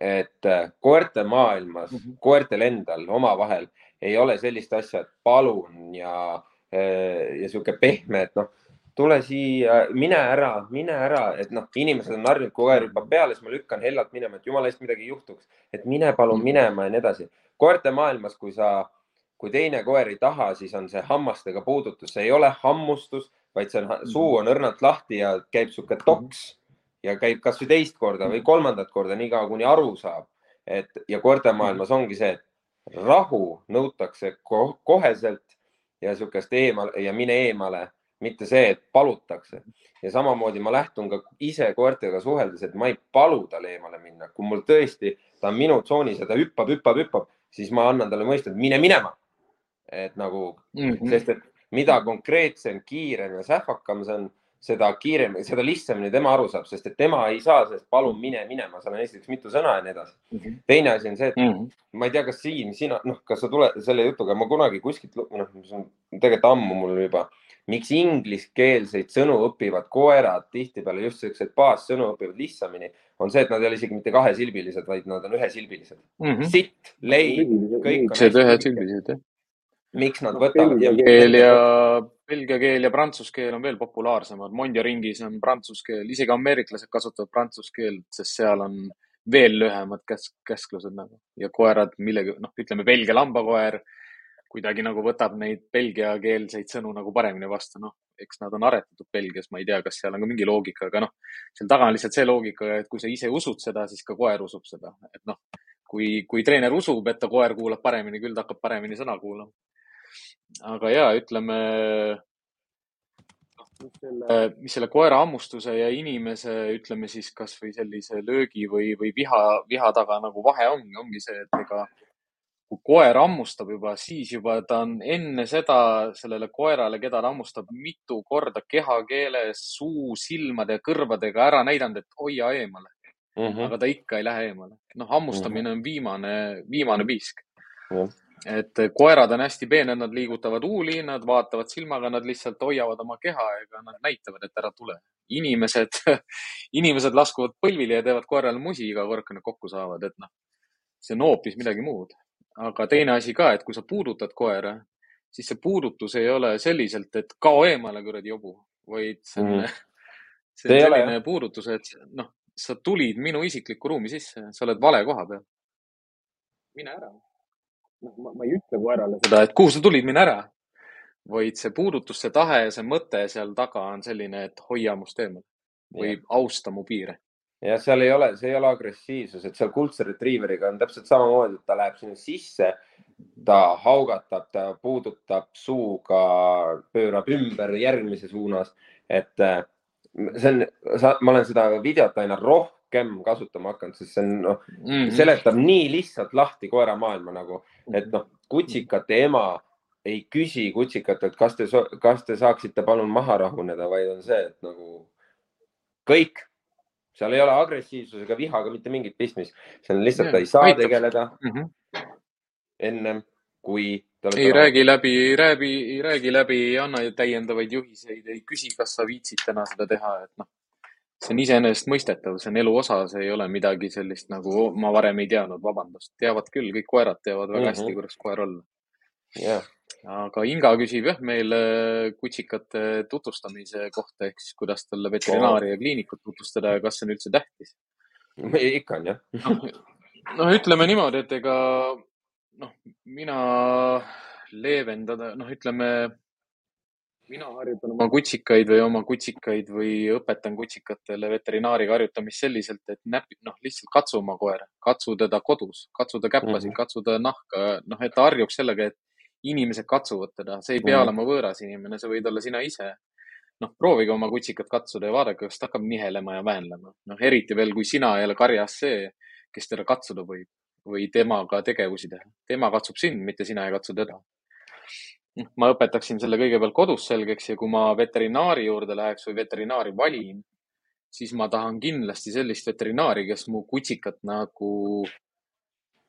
et äh, koerte maailmas mm, -hmm. koertel endal omavahel ei ole sellist asja, et palun ja, ja sihuke pehme, et noh tule siia, mine ära, mine ära, et noh, inimesed on harjunud, kui koer hüppab peale, siis ma lükkan hellalt minema, et jumala eest midagi juhtuks, et mine palun minema ja nii edasi. Koerte maailmas, kui sa kui teine koer ei taha, siis on see hammastega puudutus, see ei ole hammustus, vaid see on, suu on õrnalt lahti ja käib sihuke toks ja käib kasvõi teist korda või kolmandat korda, niikaua kuni aru saab. et ja koertemaailmas ongi see, et rahu nõutakse ko koheselt ja sihukest eemale ja mine eemale, mitte see, et palutakse. ja samamoodi ma lähtun ka ise koertega suheldes, et ma ei palu tal eemale minna, kui mul tõesti, ta on minu tsoonis ja ta hüppab, hüppab, hüppab, siis ma annan talle mõista, et mine minema. et nagu mm, -hmm. sest et mida konkreetsem, kiirem ja sähvakam see on, seda kiirem, seda lihtsamini tema aru saab, sest et tema ei saa sellest palun mine minema, seal on esiteks mitu sõna ja nii edasi mm. -hmm. teine asi on see, et mm -hmm. ma ei tea, kas Siim, sina, noh, kas sa tuled selle jutuga, ma kunagi kuskilt, noh, see on tegelikult ammu mul juba, miks ingliskeelseid sõnu õpivad koerad tihtipeale just siuksed baassõnu õpivad lihtsamini, on see, et nad ei ole isegi mitte kahesilbilised, vaid nad on ühesilbilised mm. -hmm. sitt, leib, kõik on. ühesilbilised, jah miks nad võtavad. keel ja belgia keel ja prantsuse keel on veel populaarsemad. Mondio ringis on prantsuse keel, isegi ameeriklased kasutavad prantsuse keelt, sest seal on veel lühemad käsk, käsklused nagu ja koerad millegi, noh, ütleme Belgia lambakoer kuidagi nagu võtab neid belgiakeelseid sõnu nagu paremini vastu, noh, eks nad on aretatud Belgias, ma ei tea, kas seal on ka mingi loogika, aga noh, seal taga on lihtsalt see loogika, et kui sa ise usud seda, siis ka koer usub seda, et noh, kui, kui treener usub, et ta koer kuulab paremini, küll ta hakkab paremini sõna kuulama. Aga ja ütleme, selle, mis selle koera hammustuse ja inimese, ütleme siis kasvõi sellise löögi või, või viha, viha taga nagu vahe ongi, ongi see, et ega kui koer hammustab juba, siis juba ta on enne seda sellele koerale, keda ta hammustab, mitu korda kehakeeles, suu, silmade kõrvadega ära näidanud, et hoia eemale mm. -hmm. aga ta ikka ei lähe eemale. noh, hammustamine mm -hmm. on viimane, viimane piisk mm. -hmm et koerad on hästi peened, nad liigutavad huuli, nad vaatavad silmaga, nad lihtsalt hoiavad oma keha, ega nad näitavad, et ära tule. inimesed inimesed laskuvad põlvili ja teevad koerale musi iga kord, kui nad kokku saavad, et noh, see on hoopis midagi muud. Aga teine asi ka, et kui sa puudutad koera, siis see puudutus ei ole selliselt, et kao eemale, kuradi jobu, vaid see on mm., see on selline ole, puudutus, et noh, sa tulid minu isiklikku ruumi sisse, sa oled vale koha peal. mine ära ma, ma ei ütle koerale seda, et kuhu sa tulid, mine ära. vaid see puudutus, see tahe ja see mõte seal taga on selline, et hoia must eemal või ja. austa mu piire. Ja seal ei ole, see ei ole agressiivsus, et seal kuldse retriiveriga on täpselt samamoodi, et ta läheb sinna sisse, ta haugatab, ta puudutab suuga, pöörab ümber järgmise suunas, et äh, see on, ma olen seda videot aina rohkem kasutama hakanud, sest see on noh mm -hmm., seletab nii lihtsalt lahti koera maailma nagu, et noh, kutsikate ema ei küsi kutsikatelt, kas te, kas te saaksite palun maha rahuneda, vaid on see, et nagu kõik, seal ei ole agressiivsusega, vihaga mitte mingit pistmist, on lihtsalt, ta ei saa Aitab. tegeleda mm -hmm. ennem kui ei räägi läbi, ei räägi, ei räägi läbi, ei anna täiendavaid juhiseid, ei küsi, kas sa viitsid täna seda teha, et noh, see on iseenesestmõistetav, see on elu osa, see ei ole midagi sellist nagu ma varem ei teadnud, vabandust, teavad küll, kõik koerad teavad väga mm -hmm. hästi, kuidas koer olla yeah.. Aga Inga küsib jah meil kutsikate tutvustamise kohta ehk siis kuidas talle veterinaari ja kliinikut tutvustada ja kas see on üldse tähtis? ikka on jah noh, ütleme niimoodi, et ega noh, mina leevendada, noh, ütleme mina harjutan oma kutsikaid või oma kutsikaid või õpetan kutsikatele veterinaariga harjutamist selliselt, et näpi, noh, lihtsalt katsu oma koera, katsu teda kodus, katsu ta käpasid mm, -hmm. katsu ta nahka, noh, et ta harjuks sellega, et inimesed katsuvad teda, see ei pea -hmm. olema võõras inimene, sa võid olla sina ise. noh, proovige oma kutsikat katsuda ja vaadake, kas ta hakkab nihelema ja väänlema. noh, eriti veel, kui sina ei ole karjas see, kes teda katsuda võib või temaga tegevusi teha. tema katsub sind, mitte sina ei katsu teda ma õpetaksin selle kõigepealt kodus selgeks ja kui ma veterinaari juurde läheks või veterinaari valin, siis ma tahan kindlasti sellist veterinaari, kes mu kutsikat nagu,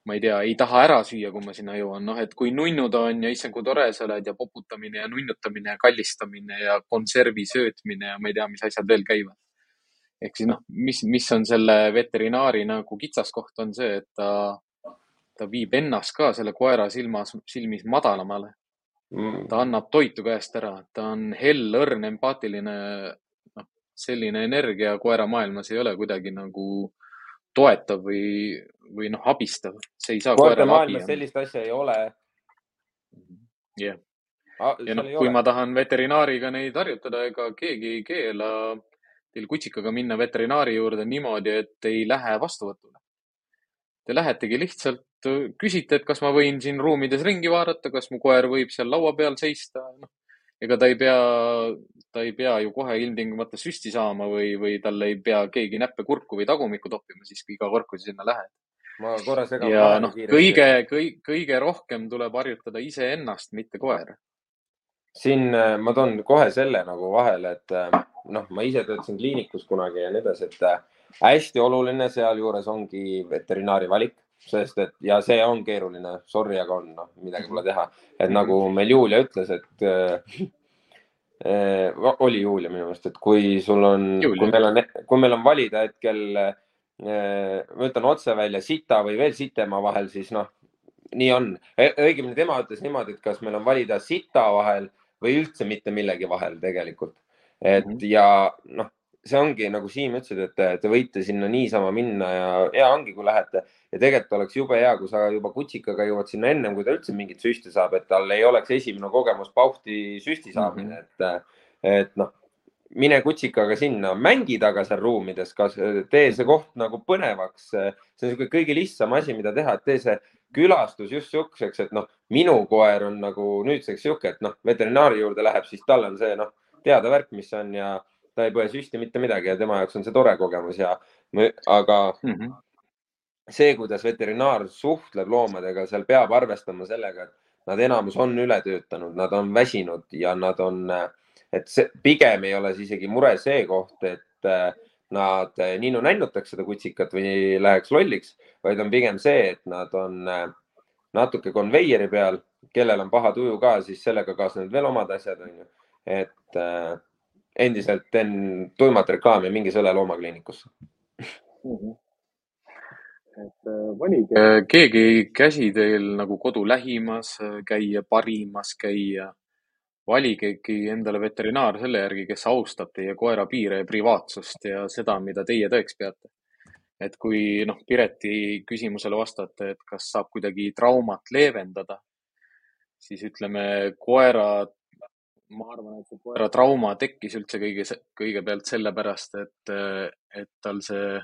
ma ei tea, ei taha ära süüa, kui ma sinna jõuan. noh, et kui nunnu ta on ja issand, kui tore sa oled ja poputamine ja nunnutamine ja kallistamine ja konservi söötmine ja ma ei tea, mis asjad veel käivad. ehk siis noh, mis, mis on selle veterinaari nagu kitsaskoht, on see, et ta, ta viib ennast ka selle koera silmas, silmis madalamale mm.. ta annab toitu käest ära, ta on hell, õrn, empaatiline. noh, selline energia koera maailmas ei ole kuidagi nagu toetav või, või noh, abistav. see ei saa maailmas sellist asja ei ole. jah yeah. ja noh, kui ole. ma tahan veterinaariga neid harjutada, ega keegi ei keela teil kutsikaga minna veterinaari juurde niimoodi, et ei lähe vastuvõtule. Te lähetegi lihtsalt, küsite, et kas ma võin siin ruumides ringi vaadata, kas mu koer võib seal laua peal seista, noh ega ta ei pea, ta ei pea ju kohe ilmtingimata süsti saama või, või talle ei pea keegi näppe kurku või tagumikku toppima siis iga kord, kui sa sinna lähed. Ma korra segan ja noh, kõige, kõige, kõige rohkem tuleb harjutada iseennast, mitte koera. siin äh, ma toon kohe selle nagu vahele, et äh, noh, ma ise töötasin kliinikus kunagi ja nii edasi, et äh, hästi oluline sealjuures ongi veterinaari valik sest et ja see on keeruline, sorry, aga on, noh, midagi pole teha. et nagu meil Julia ütles, et äh, äh, oli Julia minu meelest, et kui sul on, kui meil on, kui meil on valida hetkel äh,, ma ütlen otse välja sita või veel sitema vahel, siis noh, nii on. E, õigemini tema ütles niimoodi, et kas meil on valida sita vahel või üldse mitte millegi vahel tegelikult. et mm -hmm. ja noh, see ongi nagu Siim ütlesid, et te võite sinna niisama minna ja hea ongi, kui lähete ja tegelikult oleks jube hea, kui sa juba kutsikaga jõuad sinna ennem, kui ta üldse mingit süsti saab, et tal ei oleks esimene kogemus pauhti süsti saamine mm, -hmm. et, et noh, mine kutsikaga sinna, mängi taga seal ruumides, kas tee see koht nagu põnevaks. see on niisugune kõige lihtsam asi, mida teha, et tee see külastus just siukseks, et noh, minu koer on nagu nüüdseks sihuke, et noh, veterinaari juurde läheb, siis tal on see noh, teada värk, mis on ja ta ei põe süsti mitte midagi ja tema jaoks on see tore kogemus ja, aga mm -hmm see, kuidas veterinaar suhtleb loomadega, seal peab arvestama sellega, et nad enamus on üle töötanud, nad on väsinud ja nad on, et see pigem ei ole siis isegi mure see koht, et eh, nad ninnu-nännutaks seda kutsikat või läheks lolliks, vaid on pigem see, et nad on eh, natuke konveieri peal, kellel on paha tuju ka, siis sellega kaasnevad veel omad asjad, onju. et äh, endiselt teen tuimat reklaami, minge selle loomakliinikusse mm. -hmm et äh, valige, keegi ei käsi teil nagu kodu lähimas äh, käia, parimas käia. Valigegi endale veterinaar selle järgi, kes austab teie koera piire ja privaatsust ja seda, mida teie tõeks peate. et kui noh, Pireti küsimusele vastate, et kas saab kuidagi traumat leevendada, siis ütleme koera, ma arvan, et koera trauma tekkis üldse kõige, kõigepealt sellepärast, et, et tal see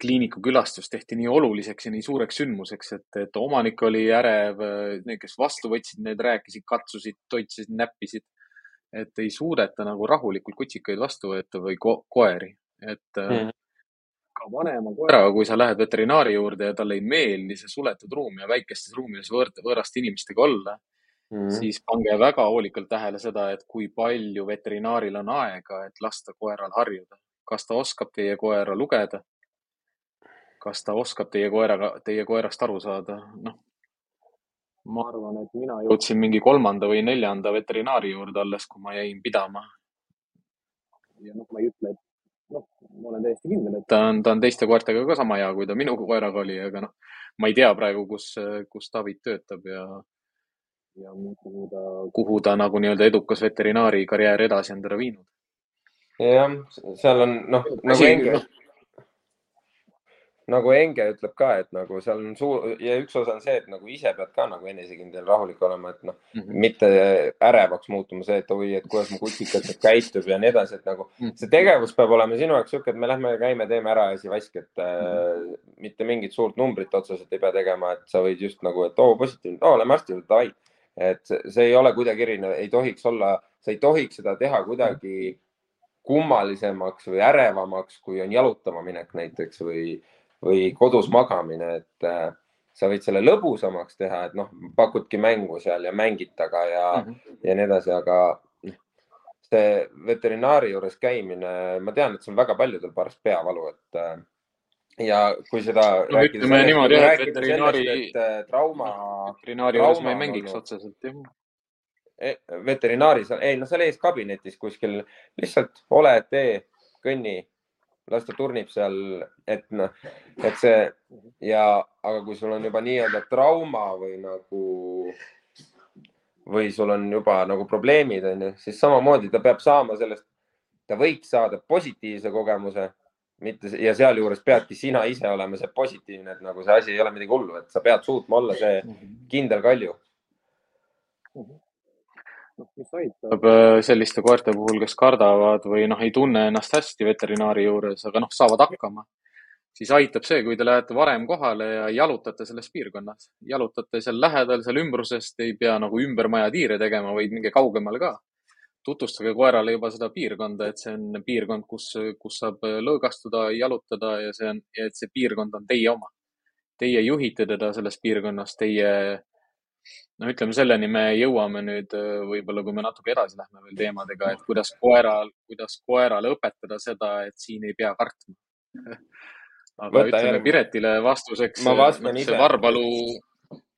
kliiniku külastus tehti nii oluliseks ja nii suureks sündmuseks, et, et omanik oli ärev, need, kes vastu võtsid, need rääkisid, katsusid, toitsid, näppisid. et ei suudeta nagu rahulikult kutsikaid vastu võtta või ko koeri, et mm. ka vanema koeraga, kui sa lähed veterinaari juurde ja talle ei meeldi see suletud ruum ja väikestes ruumides võõr, võõraste inimestega olla mm., siis pange väga hoolikalt tähele seda, et kui palju veterinaaril on aega, et lasta koeral harjuda. kas ta oskab teie koera lugeda kas ta oskab teie koeraga, teie koerast aru saada, noh. ma arvan, et mina jõudsin mingi kolmanda või neljanda veterinaari juurde alles, kui ma jäin pidama. ja noh, ma ei ütle, et noh, ma olen täiesti kindel, et ta on, ta on teiste koertega ka sama hea, kui ta minu koeraga oli, aga noh, ma ei tea praegu, kus, kus David töötab ja, ja kuhu ta, kuhu ta nagu nii-öelda edukas veterinaari karjäär edasi on teda viinud. jah, seal on noh, nagu Engel no, nagu Enge ütleb ka, et nagu seal on suur ja üks osa on see, et nagu ise pead ka nagu enesekindel, rahulik olema, et noh mm -hmm., mitte ärevaks muutuma see, et oi, et kuidas mu kutsikas nüüd käitub ja nii edasi, et nagu mm -hmm. see tegevus peab olema sinu jaoks sihuke, et me lähme käime, teeme ära ja siis vask, et mm -hmm. äh, mitte mingit suurt numbrit otseselt ei pea tegema, et sa võid just nagu, et oo oh, positiivne, oo lähme arsti juurde, davai. et see ei ole kuidagi erinev, ei tohiks olla, sa ei tohiks seda teha kuidagi kummalisemaks või ärevamaks, kui on jalutama minek näiteks või või kodus magamine, et äh, sa võid selle lõbusamaks teha, et noh, pakudki mängu seal ja mängid taga ja mm, -hmm. ja nii edasi, aga noh, see veterinaari juures käimine, ma tean, et see on väga paljudel paras peavalu, et äh, ja kui seda no, ütleme niimoodi jah, et veterinaari, äh, trauma. veterinaari juures me ei mängiks otseselt jah e, veterinaaris, ei no seal ees kabinetis kuskil lihtsalt ole, tee, kõnni las ta turnib seal, et noh, et see ja, aga kui sul on juba nii-öelda trauma või nagu või sul on juba nagu probleemid, onju, siis samamoodi ta peab saama sellest, ta võiks saada positiivse kogemuse, mitte ja sealjuures peadki sina ise olema see positiivne, et nagu see asi ei ole midagi hullu, et sa pead suutma olla see kindel kalju noh, mis aitab äh, selliste koerte puhul, kes kardavad või noh, ei tunne ennast hästi veterinaari juures, aga noh, saavad hakkama, siis aitab see, kui te lähete varem kohale ja jalutate selles piirkonnas, jalutate seal lähedal, seal ümbruses, te ei pea nagu ümber maja tiire tegema, vaid minge kaugemale ka. tutvustage koerale juba seda piirkonda, et see on piirkond, kus, kus saab lõõgastuda, jalutada ja see on, et see piirkond on teie oma. Teie juhite teda selles piirkonnas, teie no ütleme, selleni me jõuame nüüd võib-olla, kui me natuke edasi lähme veel teemadega, et kuidas koeral, kuidas koerale õpetada seda, et siin ei pea kartma. Aga Võta ütleme järg... Piretile vastuseks, noh, see Varbalu,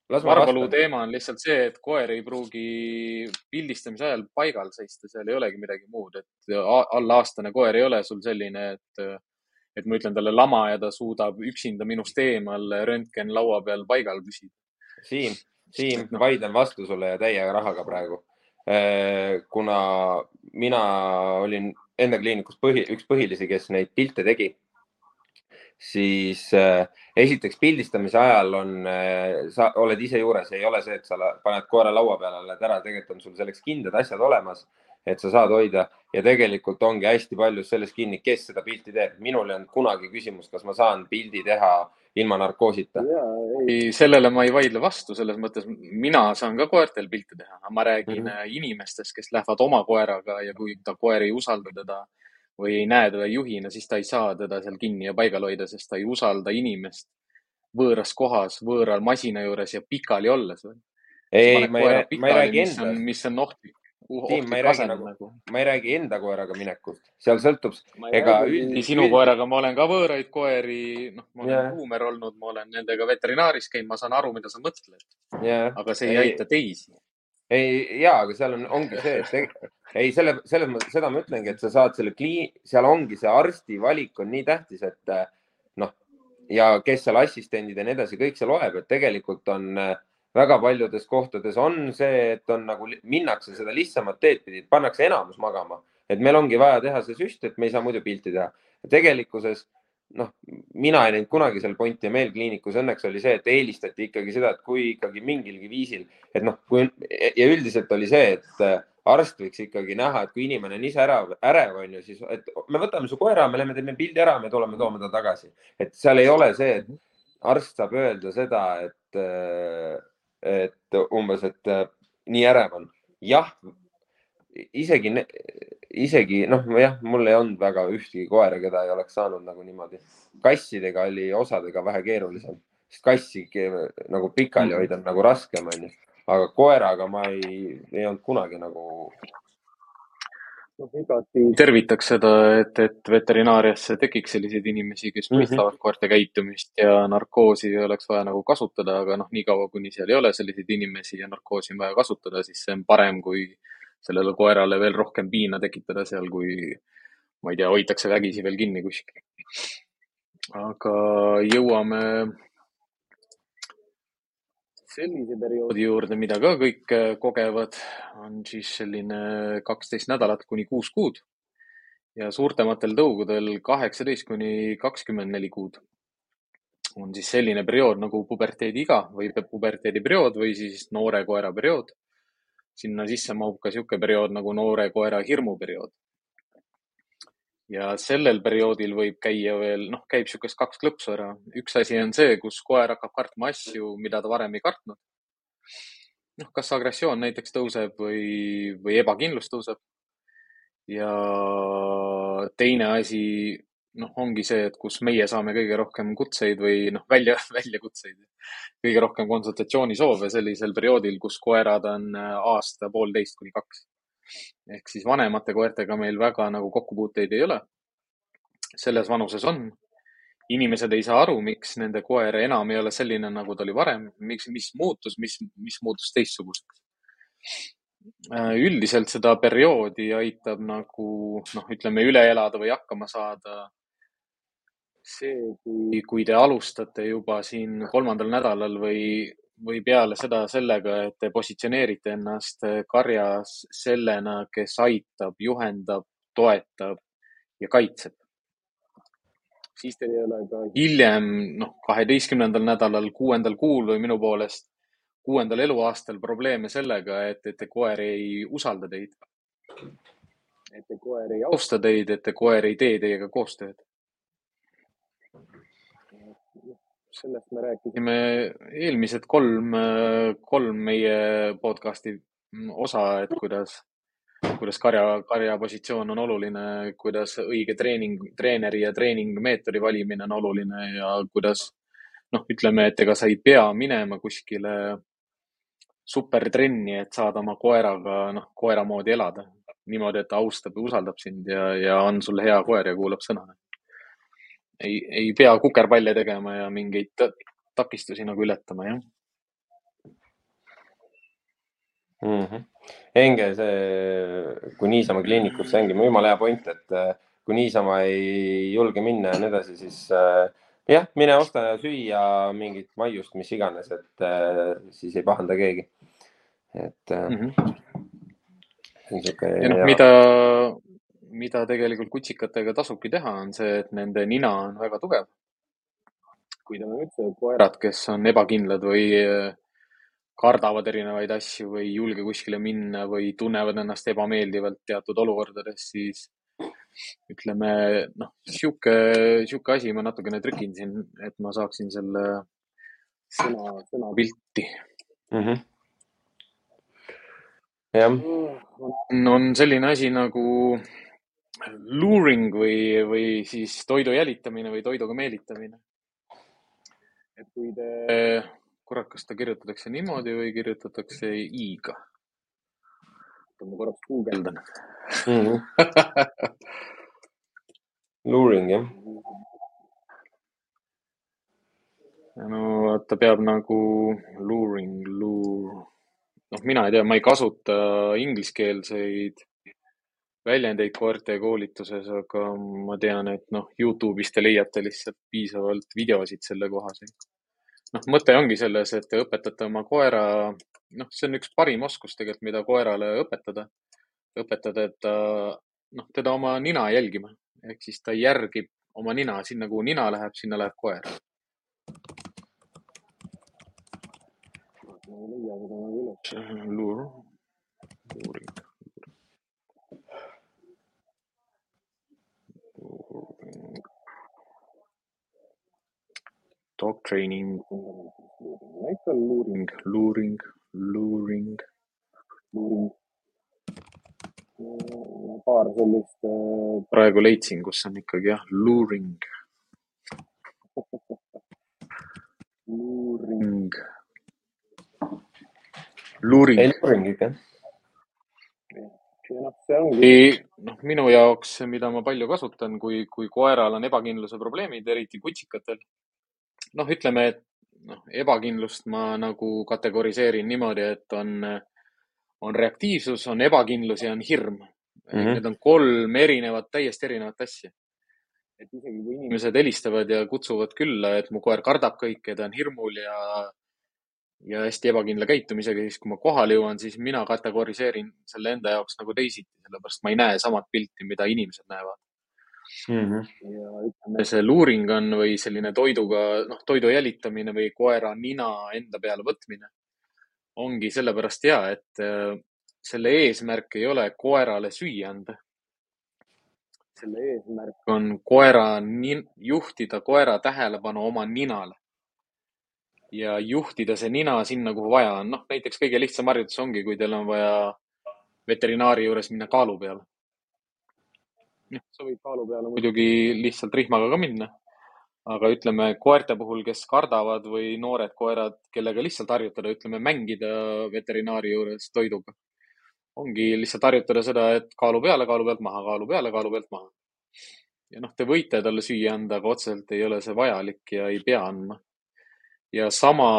Varbalu teema on lihtsalt see, et koer ei pruugi pildistamise ajal paigal seista, seal ei olegi midagi muud, et allaaastane koer ei ole sul selline, et, et ma ütlen talle lama ja ta suudab üksinda minust eemal röntgen laua peal paigal püsida. Siim, Siim no., vaidlen vastu sulle ja täie rahaga praegu. Äh, kuna mina olin enda kliinikus põhi, üks põhilisi, kes neid pilte tegi, siis äh, esiteks pildistamise ajal on, äh, sa oled ise juures, ei ole see, et sa paned koera laua peale, lähed ära, tegelikult on sul selleks kindlad asjad olemas, et sa saad hoida ja tegelikult ongi hästi palju selles kinni, kes seda pilti teeb. minul ei olnud kunagi küsimust, kas ma saan pildi teha ilma narkoosita. ei, sellele ma ei vaidle vastu, selles mõttes mina saan ka koertel pilte teha, ma räägin mm -hmm. inimestest, kes lähevad oma koeraga ja kui ta koer ei usalda teda või ei näe teda juhina, siis ta ei saa teda seal kinni ja paigal hoida, sest ta ei usalda inimest võõras kohas, võõral masina juures ja pikali olles. ei, ma ei, ma ei räägi endast. mis on ohtlik Tiim, ma ei räägi nagu, nagu., ma ei räägi enda koeraga minekust, seal sõltub, ega üld... sinu üld... koeraga ma olen ka võõraid koeri, noh, ma olen yeah. huumer olnud, ma olen nendega veterinaaris käinud, ma saan aru, mida sa mõtled yeah.. aga see ei, ei aita teisi. ei, ja, aga seal on, ongi see, et ei, selle, selles mõttes, seda ma ütlengi, et sa saad selle klii-, seal ongi see arsti valik on nii tähtis, et noh, ja kes seal assistendid ja nii edasi, kõik see loeb, et tegelikult on äh, väga paljudes kohtades on see, et on nagu minnakse seda lihtsamat teed pidi, pannakse enamus magama, et meil ongi vaja teha see süst, et me ei saa muidu pilti teha. tegelikkuses noh, mina ei näinud kunagi seal pointi ja meil kliinikus õnneks oli see, et eelistati ikkagi seda, et kui ikkagi mingilgi viisil, et noh, kui ja üldiselt oli see, et äh, arst võiks ikkagi näha, et kui inimene on ise ärev, ärev on ju, siis, et me võtame su koera, me lähme teeme pildi ära, me tuleme, toome ta tagasi. et seal ei ole see, et arst saab öelda seda, et äh, et umbes, et äh, nii ärev on. jah, isegi, isegi noh, jah, mul ei olnud väga ühtegi koera, keda ei oleks saanud nagu niimoodi. kassidega oli osadega vähe keerulisem, sest kassi nagu pikali hoida on nagu raskem, onju. aga koeraga ma ei, ei olnud kunagi nagu noh, igati tervitaks seda, et, et veterinaariasse tekiks selliseid inimesi, kes mhm. mõistavad mm -hmm. koerte käitumist ja narkoosi oleks vaja nagu kasutada, aga noh, niikaua kuni seal ei ole selliseid inimesi ja narkoosi on vaja kasutada, siis see on parem, kui sellele koerale veel rohkem piina tekitada seal, kui ma ei tea, hoitakse vägisi veel kinni kuskil. aga jõuame sellise perioodi juurde, mida ka kõik äh, kogevad, on siis selline kaksteist nädalat kuni kuus kuud ja suurtematel tõugudel kaheksateist kuni kakskümmend neli kuud on siis selline periood nagu puberteediiga või puberteediperiood või siis noore koera periood. sinna sisse mahub ka niisugune periood nagu noore koera hirmuperiood ja sellel perioodil võib käia veel, noh, käib niisugust kaks klõpsu ära. üks asi on see, kus koer hakkab kartma asju, mida ta varem ei kartnud. noh, kas agressioon näiteks tõuseb või, või ebakindlus tõuseb. ja teine asi, noh, ongi see, et kus meie saame kõige rohkem kutseid või noh, välja, väljakutseid, kõige rohkem konsultatsioonisoove sellisel perioodil, kus koerad on aasta, poolteist kuni kaks ehk siis vanemate koertega meil väga nagu kokkupuuteid ei ole. selles vanuses on. inimesed ei saa aru, miks nende koer enam ei ole selline, nagu ta oli varem, miks, mis muutus, mis, mis muutus teistsuguseks. Äh, üldiselt seda perioodi aitab nagu noh, ütleme üle elada või hakkama saada see, kui, kui te alustate juba siin kolmandal nädalal või või peale seda sellega, et te positsioneerite ennast karjas sellena, kes aitab, juhendab, toetab ja kaitseb. siis teil ei ole ka hiljem, noh, kaheteistkümnendal nädalal, kuuendal kuul või minu poolest kuuendal eluaastal probleeme sellega, et, et koer ei usalda teid. et koer ei austa teid, et koer ei tee teiega koostööd. Sellest me rääkisime eelmised kolm, kolm meie podcast'i osa, et kuidas, kuidas karja, karja positsioon on oluline, kuidas õige treening, treeneri ja treeningmeetodi valimine on oluline ja kuidas noh, ütleme, et ega sa ei pea minema kuskile supertrenni, et saada oma koeraga, noh, koera moodi elada. niimoodi, et ta austab ja usaldab sind ja, ja on sul hea koer ja kuulab sõna. Ei, ei pea kukerpalle tegema ja mingeid takistusi nagu ületama, jah mm. -hmm. Enge, see, kui niisama kliinikusse ongi jumala hea point, et äh, kui niisama ei julge minna ja nii edasi, siis äh, jah, mine osta süüa mingit maiust, mis iganes, et äh, siis ei pahanda keegi. et äh, mm. -hmm. Ja noh, mida, mida tegelikult kutsikatega tasubki teha, on see, et nende nina on väga tugev. kui te üldse koerad, kes on ebakindlad või äh, kardavad erinevaid asju või ei julge kuskile minna või tunnevad ennast ebameeldivalt teatud olukordades, siis ütleme noh, sihuke, sihuke asi ma natukene trükin siin, et ma saaksin selle sõna, sõnapilti mm. -hmm. jah. on selline asi nagu luring või, või siis toidu jälitamine või toiduga meelitamine. et kui te, kurat, kas ta kirjutatakse niimoodi või kirjutatakse i-ga? ma korraks guugeldan mm. -hmm. Luring, jah. no ta peab nagu luring, lure, noh, mina ei tea, ma ei kasuta ingliskeelseid väljendeid koerte koolituses, aga ma tean, et noh, Youtube'ist te leiate lihtsalt piisavalt videosid selle kohaseid. noh, mõte ongi selles, et te õpetate oma koera, noh, see on üks parim oskus tegelikult, mida koerale õpetada õpetada, et ta, noh, teda oma nina jälgima ehk siis ta järgib oma nina, sinna, kuhu nina läheb, sinna läheb koer. ma ei leia seda nagu üles. luur, luuring. Dog training. ikka luuring, luuring, luuring, luuring paar sellist äh, praegu leidsin, kus on ikkagi jah, luuring luuring. luuring. ei, luuring ikka. ja noh, noh, minu jaoks, mida ma palju kasutan, kui, kui koeral on ebakindluse probleemid, eriti kutsikatel. Noh, ütleme, et noh, ebakindlust ma nagu kategoriseerin niimoodi, et on on reaktiivsus, on ebakindlus ja on hirm mm. -hmm. Need on kolm erinevat, täiesti erinevat asja. et isegi kui inimesed helistavad ja kutsuvad külla, et mu koer kardab kõike, ta on hirmul ja, ja hästi ebakindla käitumisega, siis kui ma kohale jõuan, siis mina kategoriseerin selle enda jaoks nagu teisiti, sellepärast ma ei näe samat pilti, mida inimesed näevad mm. -hmm. ja ütleme, see luuring on või selline toiduga, noh, toidu jälitamine või koera nina enda peale võtmine ongi sellepärast hea, et äh, selle eesmärk ei ole koerale süüa anda. selle eesmärk on koera, juhtida koera tähelepanu oma ninale ja juhtida see nina sinna, kuhu vaja on. noh, näiteks kõige lihtsam harjutus ongi, kui teil on vaja veterinaari juures minna kaalu peale. Noh, sa võid kaalu peale muidugi lihtsalt rihmaga ka minna aga ütleme koerte puhul, kes kardavad või noored koerad, kellega lihtsalt harjutada, ütleme mängida veterinaari juures toiduga. ongi lihtsalt harjutada seda, et kaalu peale, kaalu pealt maha, kaalu peale, kaalu pealt maha. ja noh, te võite talle süüa anda, aga otseselt ei ole see vajalik ja ei pea andma. ja sama,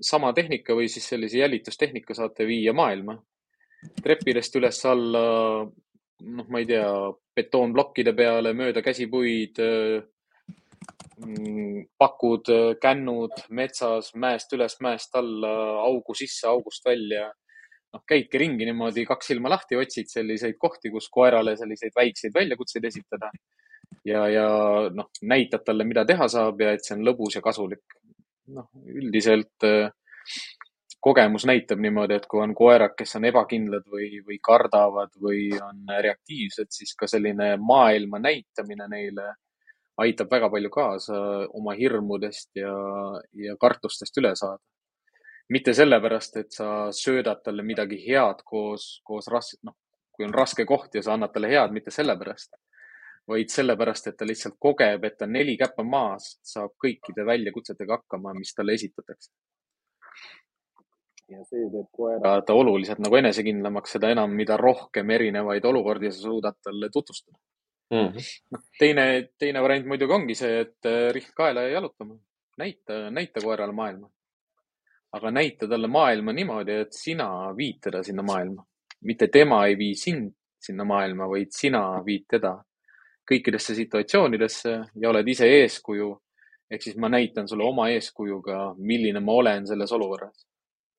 sama tehnika või siis sellise jälitustehnika saate viia maailma. treppidest üles-alla, noh, ma ei tea, betoonplokkide peale, mööda käsipuid Mm, pakud, kännud metsas, mäest üles, mäest alla, augu sisse, august välja. noh, käidki ringi niimoodi kaks silma lahti, otsid selliseid kohti, kus koerale selliseid väikseid väljakutseid esitada. ja, ja noh, näitad talle, mida teha saab ja et see on lõbus ja kasulik. noh, üldiselt kogemus näitab niimoodi, et kui on koerad, kes on ebakindlad või, või kardavad või on reaktiivsed, siis ka selline maailma näitamine neile aitab väga palju kaasa oma hirmudest ja, ja kartustest üle saada. mitte sellepärast, et sa söödad talle midagi head koos, koos ras-, noh, kui on raske koht ja sa annad talle head, mitte sellepärast, vaid sellepärast, et ta lihtsalt kogeb, et ta neli käppa maas saab kõikide väljakutsetega hakkama, mis talle esitatakse ja see teeb koerad oluliselt nagu enesekindlamaks, seda enam, mida rohkem erinevaid olukordi sa suudad talle tutvustada mm. -hmm. teine, teine variant muidugi ongi see, et äh, riht kaela ja jalutama. näita, näita koerale maailma. aga näita talle maailma niimoodi, et sina viid teda sinna maailma. mitte tema ei vii sind sinna maailma, vaid sina viid teda kõikidesse situatsioonidesse ja oled ise eeskuju. ehk siis ma näitan sulle oma eeskujuga, milline ma olen selles olukorras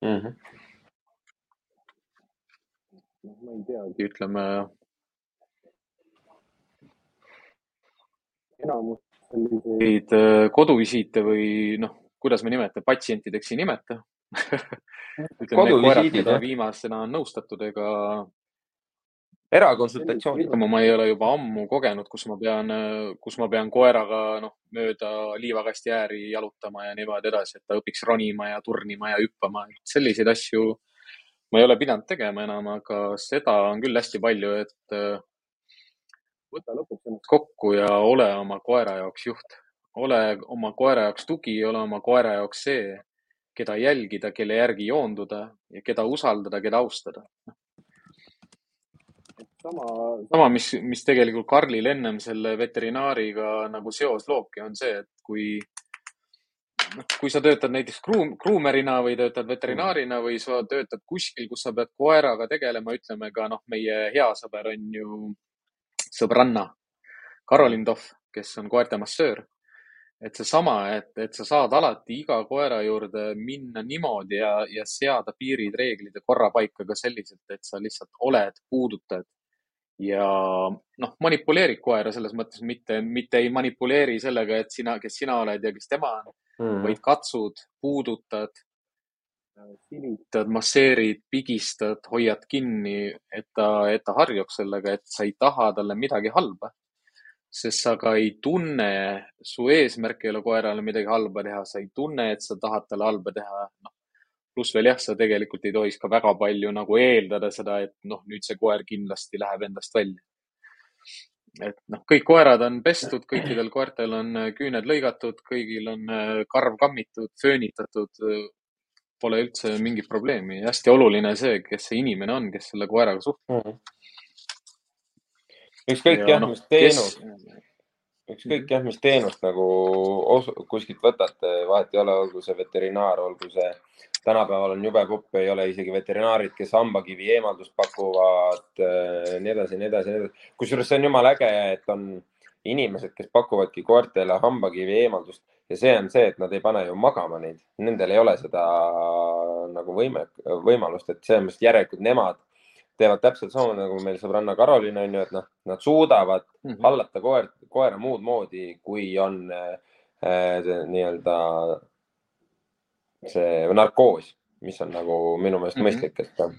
mm. -hmm. noh, ma ei teagi, ütleme. enamus selliseid äh, koduvisiite või noh, kuidas me nimetame, patsientideks ei nimeta ütleme, keda viimasena on nõustatud, ega erakonsultatsioon. ma ei ole juba ammu kogenud, kus ma pean, kus ma pean koeraga noh, mööda liivakasti ääri jalutama ja niimoodi edasi, et ta õpiks ronima ja turnima ja hüppama. selliseid asju ma ei ole pidanud tegema enam, aga seda on küll hästi palju, et võta lõpuks ennast kokku ja ole oma koera jaoks juht. ole oma koera jaoks tugi, ole oma koera jaoks see, keda jälgida, kelle järgi joonduda ja keda usaldada, keda austada sama, sama, mis, mis tegelikult Karlil ennem selle veterinaariga nagu seos loobki, on see, et kui noh, kui sa töötad näiteks kruum, kruumerina või töötad veterinaarina või sa töötad kuskil, kus sa pead koeraga tegelema, ütleme ka noh, meie hea sõber on ju sõbranna Karolin Tohv, kes on koerte massöör. et seesama, et, et sa saad alati iga koera juurde minna niimoodi ja, ja seada piirid, reeglid ja korra paika ka selliselt, et sa lihtsalt oled, puudutad ja noh, manipuleerid koera selles mõttes mitte, mitte ei manipuleeri sellega, et sina, kes sina oled ja kes tema on mm, vaid katsud, puudutad, silitad, masseerid, pigistad, hoiad kinni, et ta, et ta harjuks sellega, et sa ei taha talle midagi halba. sest sa ka ei tunne, su eesmärk ei ole koerale midagi halba teha, sa ei tunne, et sa tahad talle halba teha. noh, pluss veel jah, sa tegelikult ei tohiks ka väga palju nagu eeldada seda, et noh, nüüd see koer kindlasti läheb endast välja. et noh, kõik koerad on pestud, kõikidel koertel on äh, küüned lõigatud, kõigil on äh, karv kammitud, föönitatud. Pole üldse mingit probleemi. hästi oluline see, kes see inimene on, kes selle koeraga suhtleb mm. -hmm. ükskõik jah no,, mis teenus kes ükskõik jah, mis teenust nagu kuskilt võtate, vahet ei ole, olgu see veterinaar, olgu see, tänapäeval on jube popp, ei ole isegi veterinaarid, kes hambakivi eemaldust pakuvad, äh, nii edasi, nii edasi, nii edasi. kusjuures see on jumala äge, et on inimesed, kes pakuvadki koertele hambakivi eemaldust ja see on see, et nad ei pane ju magama neid, nendel ei ole seda nagu võime, võimalust, et selles mõttes järelikult nemad teevad täpselt samamoodi nagu meil sõbranna Karolin on ju, et noh, nad suudavad mm -hmm. hallata koer, koera muud moodi, kui on äh, nii-öelda see narkoos, mis on nagu minu meelest mm -hmm. mõistlik, et mm.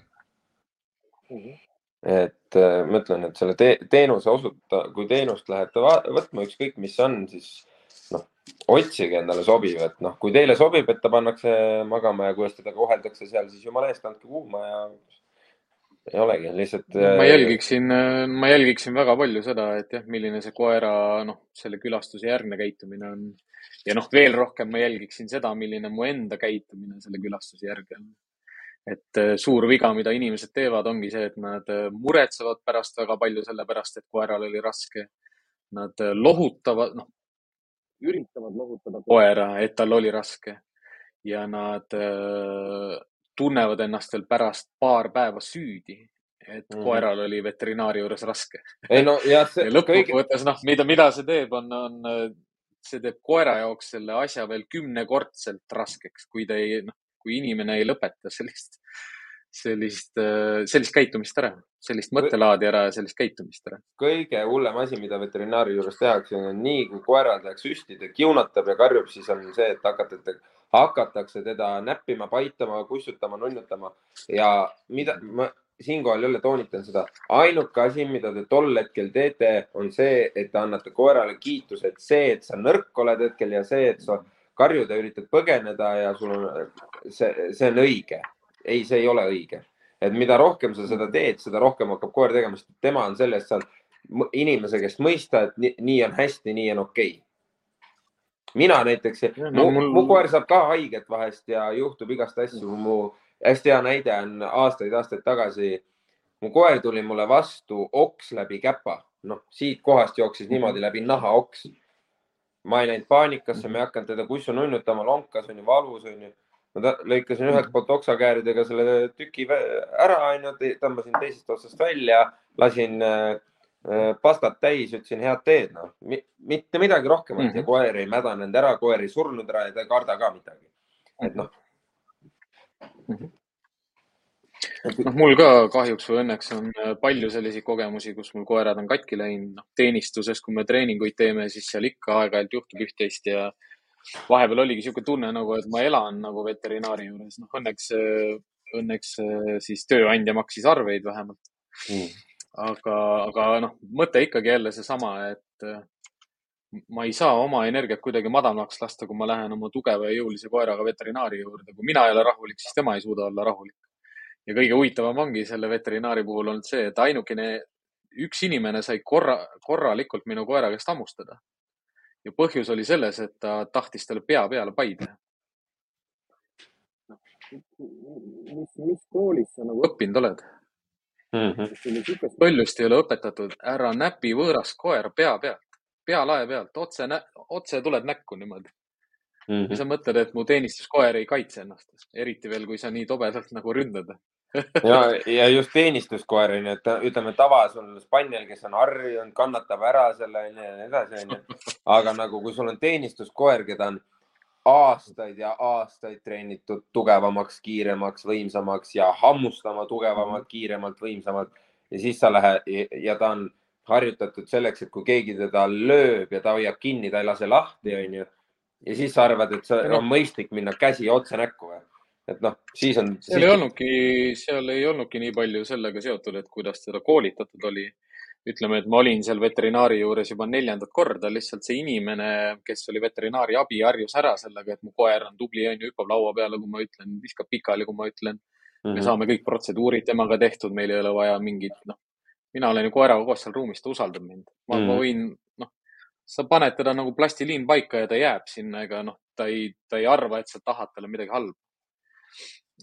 -hmm et äh, ma ütlen, et selle te teenuse osuta, kui teenust lähete võtma, ükskõik mis on, siis noh, otsige endale sobiv, et noh, kui teile sobib, et ta pannakse magama ja kuidas teda koheldakse seal, siis jumala eest andke kuuma ja ei olegi, lihtsalt. ma äh, jälgiksin, ma jälgiksin väga palju seda, et jah, milline see koera, noh, selle külastuse järgne käitumine on. Ja noh, veel rohkem ma jälgiksin seda, milline mu enda käitumine selle külastuse järgi on. et äh, suur viga, mida inimesed teevad, ongi see, et nad äh, muretsevad pärast väga palju selle pärast, et koeral oli raske. Nad lohutavad, noh, üritavad lohutada koera, et tal oli raske ja nad tunnevad ennast veel pärast paar päeva süüdi, et mm. koeral oli veterinaari juures raske. ei no jah, see. lõppkokkuvõttes noh, mida, mida see teeb, on, on, see teeb koera jaoks selle asja veel kümnekordselt raskeks, kui ta ei, noh, kui inimene ei lõpeta sellist sellist, sellist käitumist ära, sellist mõttelaadi ära ja sellist käitumist ära. kõige hullem asi, mida veterinaari juures tehakse, on nii, kui koerad läheks süstida, kiunatab ja karjub, siis on see, et hakatakse, hakatakse teda näppima, paitama, kussutama, nunnutama ja mida ma siinkohal jälle toonitan seda, ainuke asi, mida te tol hetkel teete, on see, et te annate koerale kiituse, et see, et sa nõrk oled hetkel ja see, et sa karjud ja üritad põgeneda ja sul on see, see on õige ei, see ei ole õige. et mida rohkem sa seda teed, seda rohkem hakkab koer tegema, sest tema on sellest seal inimese käest mõista, et nii, nii on hästi, nii on okei okay. mina näiteks no,, mu, mul... mu koer saab ka haiget vahest ja juhtub igast asju. mu hästi hea näide on aastaid-aastaid tagasi. mu koer tuli mulle vastu oks läbi käpa, noh, siit kohast jooksis niimoodi läbi naha oks. ma ei läinud paanikasse, ma ei hakanud teda kussu nunnutama, lonkas onju, valus onju ma lõikasin ühelt poolt oksakääridega selle tüki ära, onju, tõmbasin teisest otsast välja, lasin äh, äh, pastat täis, ütlesin head teed, noh, mitte midagi rohkemat mm -hmm. ja mhm. koer ei mädanenud ära, koer ei surnud ära ja ta ei karda ka midagi. et noh noh, mul ka kahjuks või õnneks on äh, palju selliseid kogemusi, kus mul koerad on katki läinud, noh teenistuses, kui me treeninguid teeme, siis seal ikka aeg-ajalt juhtub üht-teist ja vahepeal oligi niisugune tunne nagu, et ma elan nagu veterinaari juures, noh õnneks, õnneks siis tööandja maksis arveid vähemalt. Mm.. aga, aga noh, mõte ikkagi jälle seesama, et ma ei saa oma energiat kuidagi madalaks lasta, kui ma lähen oma tugeva ja jõulise koeraga veterinaari juurde. kui mina ei ole rahulik, siis tema ei suuda olla rahulik. ja kõige huvitavam ongi selle veterinaari puhul olnud see, et ainukene, üks inimene sai korra, korralikult minu koera käest hammustada ja põhjus oli selles, et ta tahtis talle pea peale pai teha. mis, mis koolis sa nagu õppinud oled mm? -hmm. paljust ei ole õpetatud, ära näpi võõrast koera pea pealt, pealae pealt, otse, otse tuled näkku niimoodi mm. -hmm. ja sa mõtled, et mu teenistuskoer ei kaitse ennast, eriti veel, kui sa nii tobedalt nagu ründad ja, ja just teenistuskoer on ju, et ütleme tavas on spannel, kes on harjunud, kannatab ära selle onju ja nii edasi onju. aga nagu, kui sul on teenistuskoer, keda on aastaid ja aastaid treenitud tugevamaks, kiiremaks, võimsamaks ja hammustama tugevamalt, kiiremalt, võimsamalt ja siis sa lähed ja ta on harjutatud selleks, et kui keegi teda lööb ja ta hoiab kinni, ta ei lase lahti, onju. ja siis sa arvad, et see on mõistlik minna käsi otse näkku või? et noh, siis on. seal ei olnudki, seal ei olnudki nii palju sellega seotud, et kuidas teda koolitatud oli. ütleme, et ma olin seal veterinaari juures juba neljandat korda, lihtsalt see inimene, kes oli veterinaari abi, harjus ära sellega, et mu koer on tubli, on ju, hüppab laua peale, kui ma ütlen, viskab pikali, kui ma ütlen me mhm. saame kõik protseduurid temaga tehtud, meil ei ole vaja mingit, noh, mina olen ju koeraga koos seal ruumis, ta usaldab mind. ma mm, -hmm. võin, noh, sa paned teda nagu plastiliin paika ja ta jääb sinna, ega noh, ta ei, ta ei arva, et sa tahad talle midagi halba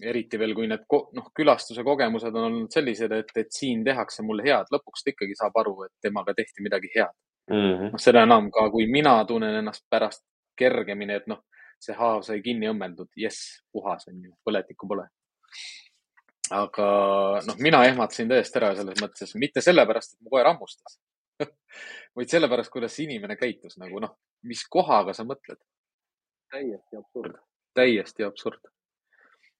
eriti veel, kui need noh, külastuse kogemused on olnud sellised, et, et siin tehakse mulle head, lõpuks ta ikkagi saab aru, et temaga tehti midagi head mm -hmm.. noh, seda enam ka, kui mina tunnen ennast pärast kergemini, et noh, see haav sai kinni õmmeldud, jess, puhas on ju, põletikku pole. Aga noh, mina ehmatasin täiesti ära selles mõttes, mitte sellepärast, et mu koer hammustas vaid sellepärast, kuidas see inimene käitus nagu noh, mis kohaga sa mõtled. täiesti absurd, täiesti absurd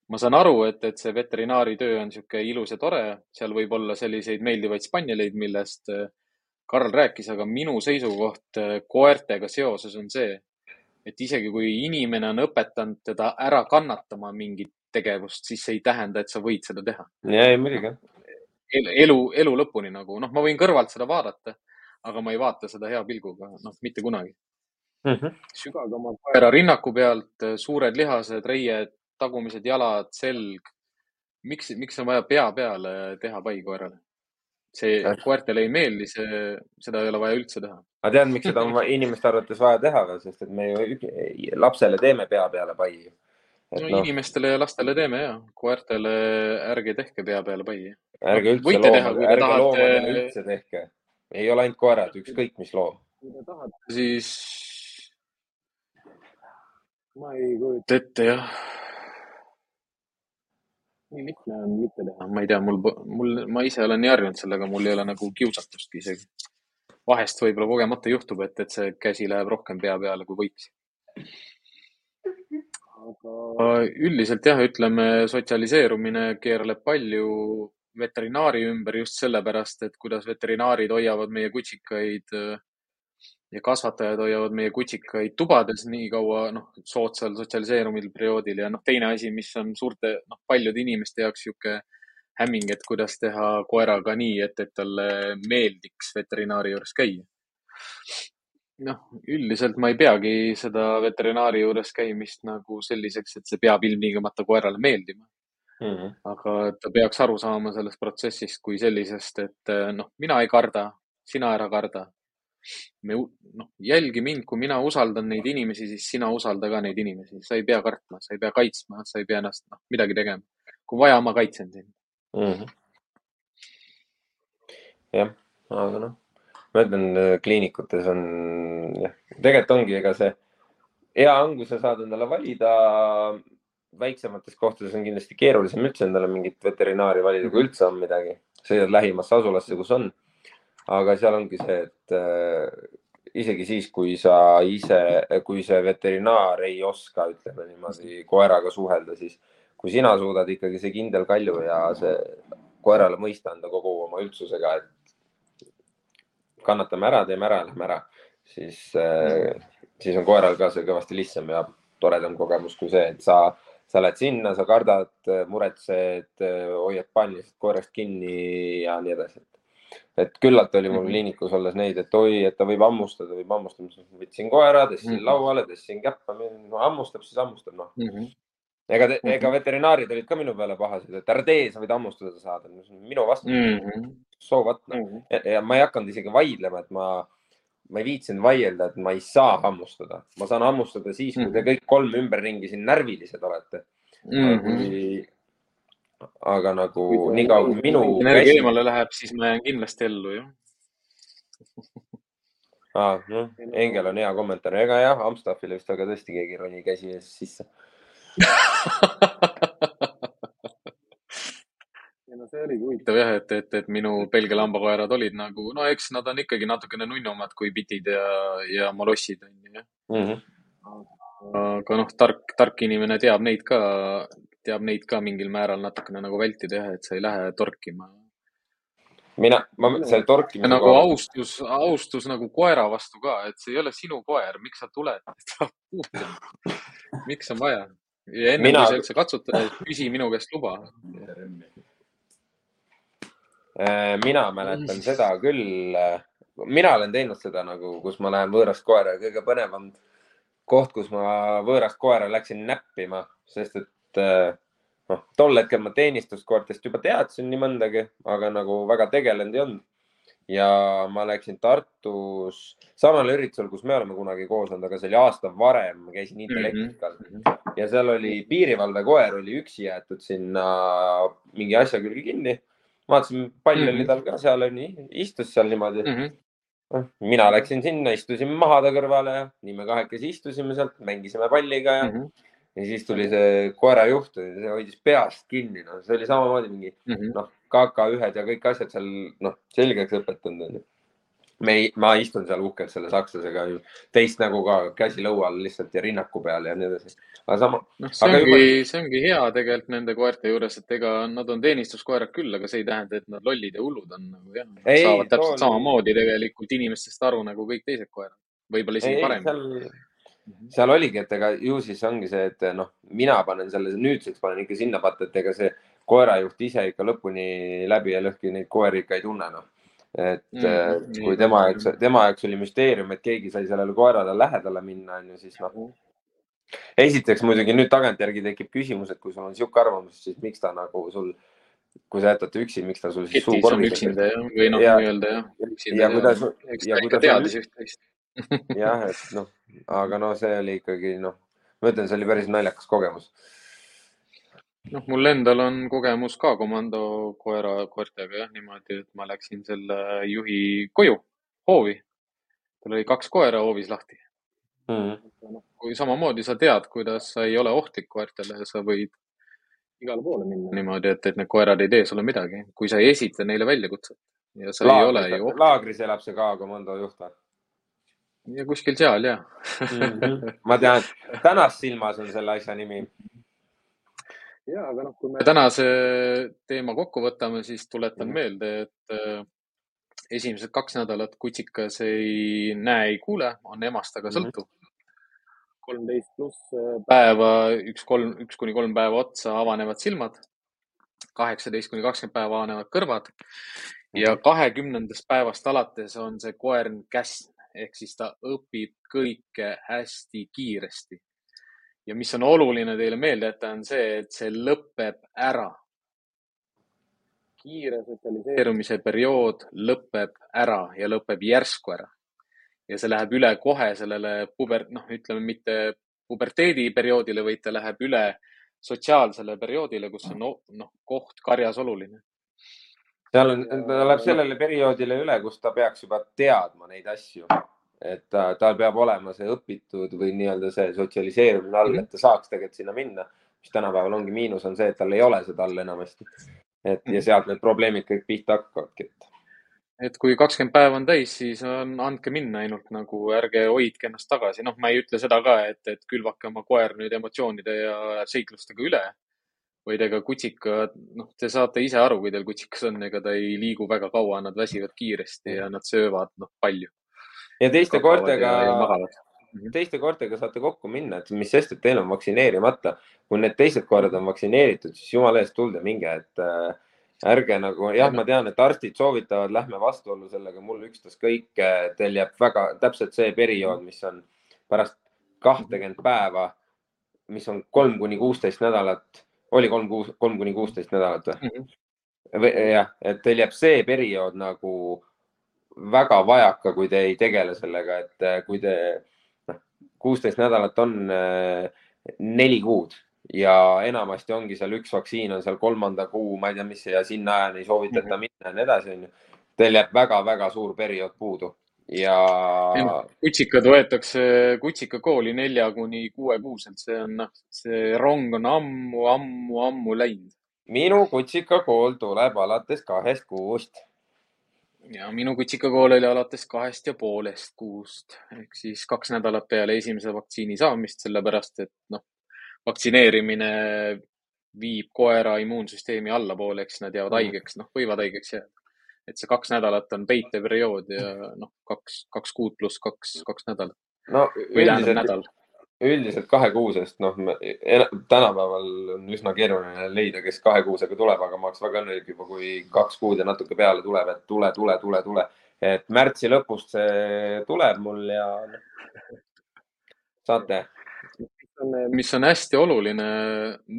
ma saan aru, et, et see veterinaari töö on niisugune ilus ja tore, seal võib olla selliseid meeldivaid spanneleid, millest äh, Karl rääkis, aga minu seisukoht äh, koertega seoses on see, et isegi kui inimene on õpetanud teda ära kannatama mingit tegevust, siis see ei tähenda, et sa võid seda teha. ja, ei muidugi. elu, elu lõpuni nagu, noh, ma võin kõrvalt seda vaadata, aga ma ei vaata seda hea pilguga, noh, mitte kunagi mm -hmm.. sügage oma koera rinnaku pealt, suured lihased, reied, tagumised jalad, selg. miks, miks on vaja pea peale teha pai koerale? see koertele ei meeldi, see, seda ei ole vaja üldse teha. ma tean, miks seda on inimeste arvates vaja teha, sest et me ju lapsele teeme pea peale pai. No no inimestele ja lastele teeme ja, koertele ärge tehke pea peale pai. ärge üldse loomade, ärge tahate... loomadele üldse tehke. ei ole ainult koerad, ükskõik mis loom. kui te tahate, siis ma ei kujuta ette jah nii lihtne on mitte teha, ma ei tea, mul, mul, ma ise olen nii harjunud sellega, mul ei ole nagu kiusatustki isegi. vahest võib-olla kogemata juhtub, et, et see käsi läheb rohkem pea peale, kui võiks. Üldiselt jah, ütleme sotsialiseerumine keerleb palju veterinaari ümber just sellepärast, et kuidas veterinaarid hoiavad meie kutsikaid ja kasvatajad hoiavad meie kutsikaid tubades nii kaua, noh, soodsal sotsialiseerumisel perioodil ja noh, teine asi, mis on suurte, noh, paljude inimeste jaoks niisugune hämming, et kuidas teha koeraga nii, et, et talle meeldiks veterinaari juures käia. Noh, üldiselt ma ei peagi seda veterinaari juures käimist nagu selliseks, et see peab ilmtingimata koerale meeldima mm. -hmm. aga ta peaks aru saama sellest protsessist kui sellisest, et noh, mina ei karda, sina ära karda me, noh, jälgi mind, kui mina usaldan neid inimesi, siis sina usalda ka neid inimesi, sa ei pea kartma, sa ei pea kaitsma, sa ei pea ennast, noh, midagi tegema. kui vaja, ma kaitsen sind mm. -hmm. jah, aga noh, ma ütlen, kliinikutes on tegelikult ongi, ega see hea on, kui sa saad endale valida. väiksemates kohtades on kindlasti keerulisem üldse endale mingit veterinaari valida, kui üldse on midagi. sõidad lähimasse asulasse, kus on aga seal ongi see, et äh, isegi siis, kui sa ise, kui see veterinaar ei oska, ütleme niimoodi koeraga suhelda, siis kui sina suudad ikkagi see kindel kalju ja see koerale mõista anda kogu oma üldsusega, et kannatame ära, teeme ära, lähme ära, siis äh,, siis on koeral ka see kõvasti lihtsam ja toredam kogemus kui see, et sa, sa lähed sinna, sa kardad, muretsed, hoiad paanikast koerast kinni ja nii edasi et küllalt oli mul mhm. kliinikus olles neid, et oi, et ta võib hammustada, võib hammustada. võtsin koera, tõstsin mm -hmm. lauale, tõstsin käppa, hammustab, siis hammustab, noh mm -hmm. Ega, mhm. ega veterinaarid olid ka minu peale pahased, et ära tee, sa võid hammustada saada. minu vastu mm -hmm. so what no. mm. -hmm. Ja, ja ma ei hakanud isegi vaidlema, et ma, ma ei viitsinud vaielda, et ma ei saa hammustada. ma saan hammustada siis, kui te mhm. kõik kolm ümberringi siin närvilised olete mm. -hmm. kui aga nagu niikaua kui minu. energia käsi... eemale läheb, siis ma jään kindlasti ellu, jah ah,. noh, Engel on hea kommentaar, ega jah, Amstaffile vist väga tõesti keegi ei roni käsi ees sisse ja no see oligi huvitav jah, et, et, et minu Belgia lambakoerad olid nagu, no eks nad on ikkagi natukene nunnumad kui bitid ja, ja molossid on ju jah mm. -hmm. aga noh, tark, tark inimene teab neid ka teab neid ka mingil määral natukene nagu vältida jah, et sa ei lähe torkima. mina, ma selle torkimise. nagu koha... austus, austus nagu koera vastu ka, et see ei ole sinu koer, miks sa tuled miks on vaja? Ja enne mina... kui sa üldse katsutad, küsi minu käest luba. Äh, mina mäletan seda küll, äh, mina olen teinud seda nagu, kus ma lähen võõrast koera, kõige põnevam koht, kus ma võõrast koera läksin näppima, sest et eh, noh, tol hetkel ma teenistuskoertest juba teadsin nii mõndagi, aga nagu väga tegelenud ei olnud. Ja ma läksin Tartus samale üritusele, kus me oleme kunagi koos olnud, aga see oli aasta varem, ma käisin Intellektikal mm -hmm. ja seal oli piirivalvekoer oli üksi jäetud sinna mingi asja külge kinni. vaatasin, pall mm -hmm. oli tal ka seal, istus seal niimoodi mm. -hmm. mina läksin sinna, istusin maha ta kõrvale ja nii me kahekesi istusime sealt, mängisime palliga ja mm -hmm ja siis tuli see koerajuht, see hoidis peast kinni, noh, see oli samamoodi mingi mm -hmm. noh, KK1-d ja kõik asjad seal noh, selgeks õpetanud onju. me ei, ma istun seal uhkelt selle sakslasega ju teist nägu ka käsi lõua all lihtsalt ja rinnaku peal ja nii edasi. aga sama. noh, see ongi juba..., see ongi hea tegelikult nende koerte juures, et ega nad on teenistuskoerad küll, aga see ei tähenda, et nad lollid ja hullud on nagu jah. saavad täpselt toon... samamoodi tegelikult inimestest aru nagu kõik teised koerad, võib-olla isegi paremini seal oligi, et ega ju siis ongi see, et noh, mina panen selle, nüüdseks panen ikka sinna patta, et ega see koerajuht ise ikka lõpuni läbi ja lõhki neid koeri ikka ei tunne, noh. et mm -hmm. kui tema jaoks, tema jaoks oli müsteerium, et keegi sai sellele koerale lähedale minna, on ju, siis noh. Esiteks muidugi nüüd tagantjärgi tekib küsimus, et kui sul on sihuke arvamus, siis miks ta nagu sul kui sa jätad ta üksi, miks ta sul siis suu korvis üksinda jah, või noh, nii-öelda jah. ja ta, ja kui ta teadis üht-teist jah, et noh, aga no see oli ikkagi noh, ma ütlen, see oli päris naljakas kogemus. noh, mul endal on kogemus ka komando koera, koertega jah, niimoodi, et ma läksin selle juhi koju, hoovi. tal oli kaks koera hoovis lahti mm. -hmm. kui samamoodi sa tead, kuidas sa ei ole ohtlik koertele, sa võid igale poole minna niimoodi, et, et need koerad ei tee sulle midagi, kui sa ei esita neile väljakutset ja sa laagris, ei ole ju. laagris elab see ka komando juht või? Ja kuskil seal ja mm. -hmm. ma tean, et tänast silmas on selle asja nimi. ja, aga noh, kui me tänase teema kokku võtame, siis tuletan mm -hmm. meelde, et äh, esimesed kaks nädalat kutsikas ei näe, ei kuule, on emast aga sõltuv mm. -hmm kolmteist pluss äh, päeva, üks, kolm, üks kuni kolm päeva otsa avanevad silmad. kaheksateist kuni kakskümmend päeva avanevad kõrvad ja mhm. kahekümnendast päevast alates on see koer käsn ehk siis ta õpib kõike hästi kiiresti. ja mis on oluline teile meelde jätta, on see, et see lõpeb ära. kiire sotsialiseerumise periood lõpeb ära ja lõpeb järsku ära ja see läheb üle kohe sellele puber-, noh, ütleme mitte puberteediperioodile, vaid ta läheb üle sotsiaalsele perioodile, kus on noh, koht karjas oluline. Seal on, ta läheb sellele perioodile üle, kus ta peaks juba teadma neid asju, et ta, tal peab olema see õpitud või nii-öelda see sotsialiseerumine all, et ta saaks tegelikult sinna minna, mis tänapäeval ongi miinus, on see, et tal ei ole seda all enamasti. et ja sealt need probleemid kõik pihta hakkavadki, et et kui kakskümmend päeva on täis, siis on, andke minna ainult nagu, ärge hoidke ennast tagasi. noh, ma ei ütle seda ka, et, et külvake oma koer nüüd emotsioonide ja seiklustega üle. Vaid ega kutsika, noh, te saate ise aru, kui teil kutsikas on, ega ta ei liigu väga kaua, nad väsivad kiiresti ja nad söövad, noh, palju. ja teiste koertega, mhm. teiste koertega saate kokku minna, et mis sest, et teil on vaktsineerimata. kui need teised koerad on vaktsineeritud, siis jumala eest tulge minge, et äh, ärge nagu jah, ma tean, et arstid soovitavad, lähme vastuollu sellega, mul ükstaskõik, teil jääb väga täpselt see periood, mis on pärast kahtekümmet päeva, mis on kolm kuni kuusteist nädalat, oli kolm, kuus, kolm kuni kuusteist nädalat või mm? -hmm. jah, et teil jääb see periood nagu väga vajaka, kui te ei tegele sellega, et kui te noh, kuusteist nädalat on eh, neli kuud ja enamasti ongi seal üks vaktsiin on seal kolmanda kuu, ma ei tea, mis ja sinna ajani ei soovitata mm -hmm. minna ja nii edasi, onju. Teil jääb väga-väga suur periood puudu ja. kutsikad võetakse kutsikakooli nelja kuni kuue kuuselt, see on, noh, see rong on ammu, ammu, ammu läinud. minu kutsikakool tuleb alates kahest kuust ja minu kutsikakool oli alates kahest ja poolest kuust ehk siis kaks nädalat peale esimese vaktsiini saamist, sellepärast et noh, vaktsineerimine viib koera immuunsüsteemi allapoole, eks nad jäävad mm. haigeks, noh, võivad haigeks jääda. Et see kaks nädalat on peiteperiood ja noh, kaks, kaks kuud pluss kaks, kaks nädalat. no üldiselt, üldiselt kahekuusest, noh, tänapäeval on üsna keeruline leida, kes kahekuusega tuleb, aga ma oleks väga õnnelik juba, kui kaks kuud ja natuke peale tuleb, et tule, tule, tule, tule. et märtsi lõpust see tuleb mul ja saate mis on hästi oluline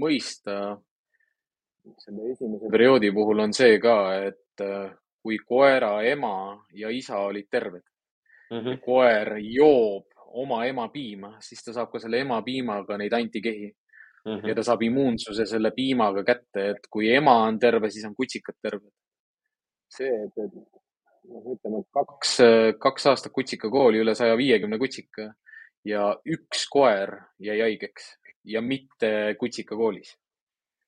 mõista selle esimese perioodi puhul on see ka, et kui koera ema ja isa olid terved mm, -hmm. koer joob oma ema piima, siis ta saab ka selle ema piimaga neid antikehi mm -hmm. ja ta saab immuunsuse selle piimaga kätte, et kui ema on terve, siis on kutsikad terved. see, et, et noh, ütleme kaks, kaks aastat kutsikakooli, üle saja viiekümne kutsika ja üks koer jäi haigeks ja mitte kutsikakoolis.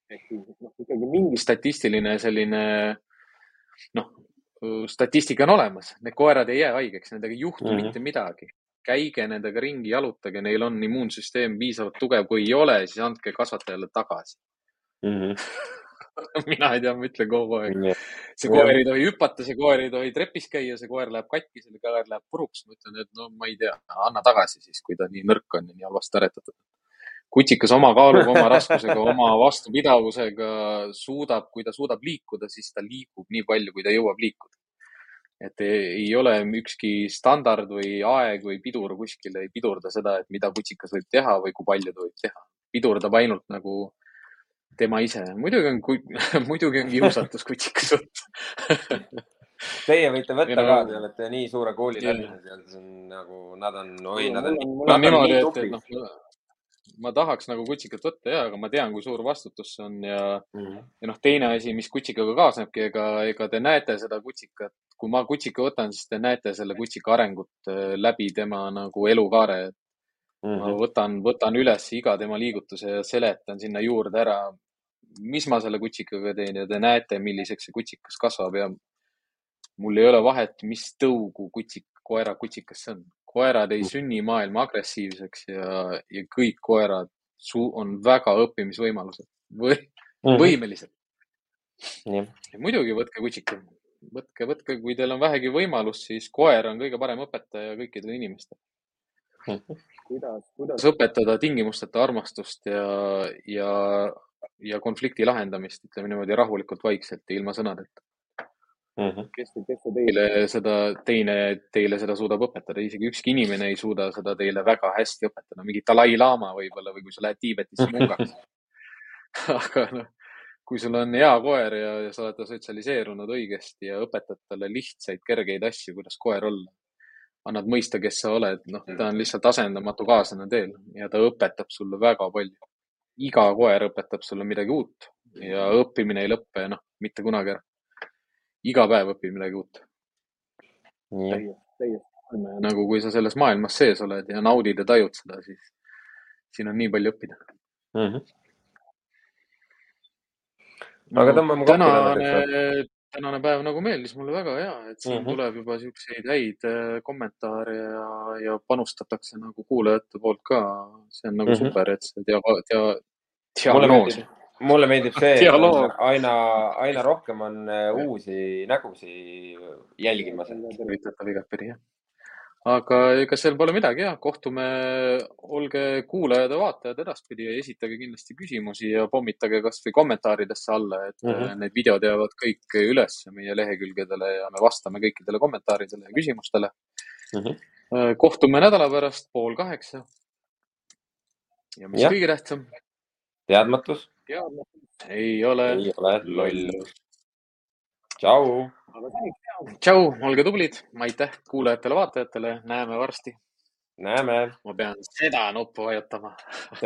ehk siis noh, ikkagi mingi statistiline selline noh, statistika on olemas, need koerad ei jää haigeks, nendega ei juhtu mm -hmm. mitte midagi. käige nendega ringi, jalutage, neil on immuunsüsteem piisavalt tugev, kui ei ole, siis andke kasvatajale tagasi mm. -hmm mina ei tea, ma ütlen kogu aeg. see koer ei tohi hüpata, see koer ei tohi trepis käia, see koer läheb katki, see koer läheb puruks. ma ütlen, et no ma ei tea, anna tagasi siis, kui ta nii nõrk on ja nii halvasti aretatud. Kutsikas oma kaaluga, oma raskusega, oma vastupidavusega suudab, kui ta suudab liikuda, siis ta liigub nii palju, kui ta jõuab liikuda. et ei, ole ükski standard või aeg või pidur kuskil ei pidurda seda, et mida kutsikas võib teha või kui palju ta võib teha. pidurdab ainult nagu tema ise. muidugi on, muidugi on kiusatus kutsikas võtta Teie võite võtta no, ka, te olete nii suure kooli läbinud ja see on nagu, nad on, oi, nad on niimoodi, et, et noh, ma tahaks nagu kutsikat võtta ja, aga ma tean, kui suur vastutus see on ja mm, -hmm. ja noh, teine asi, mis kutsikaga kaasnebki, ega, ega te näete seda kutsikat, kui ma kutsika võtan, siis te näete selle kutsika arengut äh, läbi tema nagu elukaare. Mm -hmm. ma võtan, võtan üles iga tema liigutuse ja seletan sinna juurde ära, mis ma selle kutsikaga teen ja te näete, milliseks see kutsikas kasvab ja mul ei ole vahet, mis tõugu kutsik, koera kutsikas see on. Koerad ei sünni maailma agressiivseks ja, ja kõik koerad su- on väga õppimisvõimalused või Mhm. võimelised. jah, ja muidugi võtke kutsike, võtke, võtke, kui teil on vähegi võimalus, siis koer on kõige parem õpetaja kõikidele inimestele. kuidas, kuidas õpetada tingimusteta armastust ja, ja, ja konflikti lahendamist, ütleme niimoodi rahulikult, vaikselt ja ilma sõnadeta. Mhm. kes, kes see teile seda, teine teile seda suudab õpetada, isegi ükski inimene ei suuda seda teile väga hästi õpetada, mingi Dalai-laama võib-olla või kui sa lähed Tiibetisse mungaks. aga noh, kui sul on hea koer ja, ja sa oled ta sotsialiseerunud õigesti ja õpetad talle lihtsaid, kergeid asju, kuidas koer olla, annad mõista, kes sa oled, noh, ta on lihtsalt asendamatu kaaslane teel ja ta õpetab sulle väga palju. iga koer õpetab sulle midagi uut ja õppimine ei lõppe, noh, mitte kunagi ära. Iga päev õpid midagi uut. nagu kui sa selles maailmas sees oled ja naudid ja tajud seda, siis siin on nii palju õppida. Mhm. aga tõmbame kokku tänane tänane päev nagu meeldis mulle väga ja, et siin mm. -hmm. tuleb juba siukseid häid äh, kommentaare ja, ja panustatakse nagu kuulajate poolt ka. see on nagu mm. -hmm. super, et see dia-, dia-, mulle diagnoos mulle meeldib see, aina, aina rohkem on äh, uusi nägusid jälgimas. tervitatav igatpidi jah. aga ega seal pole midagi ja kohtume, olge kuulajad ja vaatajad edaspidi ja esitage kindlasti küsimusi ja pommitage kasvõi kommentaaridesse alla, et mm. -hmm. need videod jäävad kõik üles meie lehekülgedele ja me vastame kõikidele kommentaaridele ja küsimustele. Mhm. kohtume nädala pärast pool kaheksa. ja mis Jah. kõige tähtsam, teadmatus ei ole ei ole loll.. tšau. tšau, olge tublid, aitäh kuulajatele-vaatajatele, näeme varsti. näeme. ma pean seda nuppu vajutama.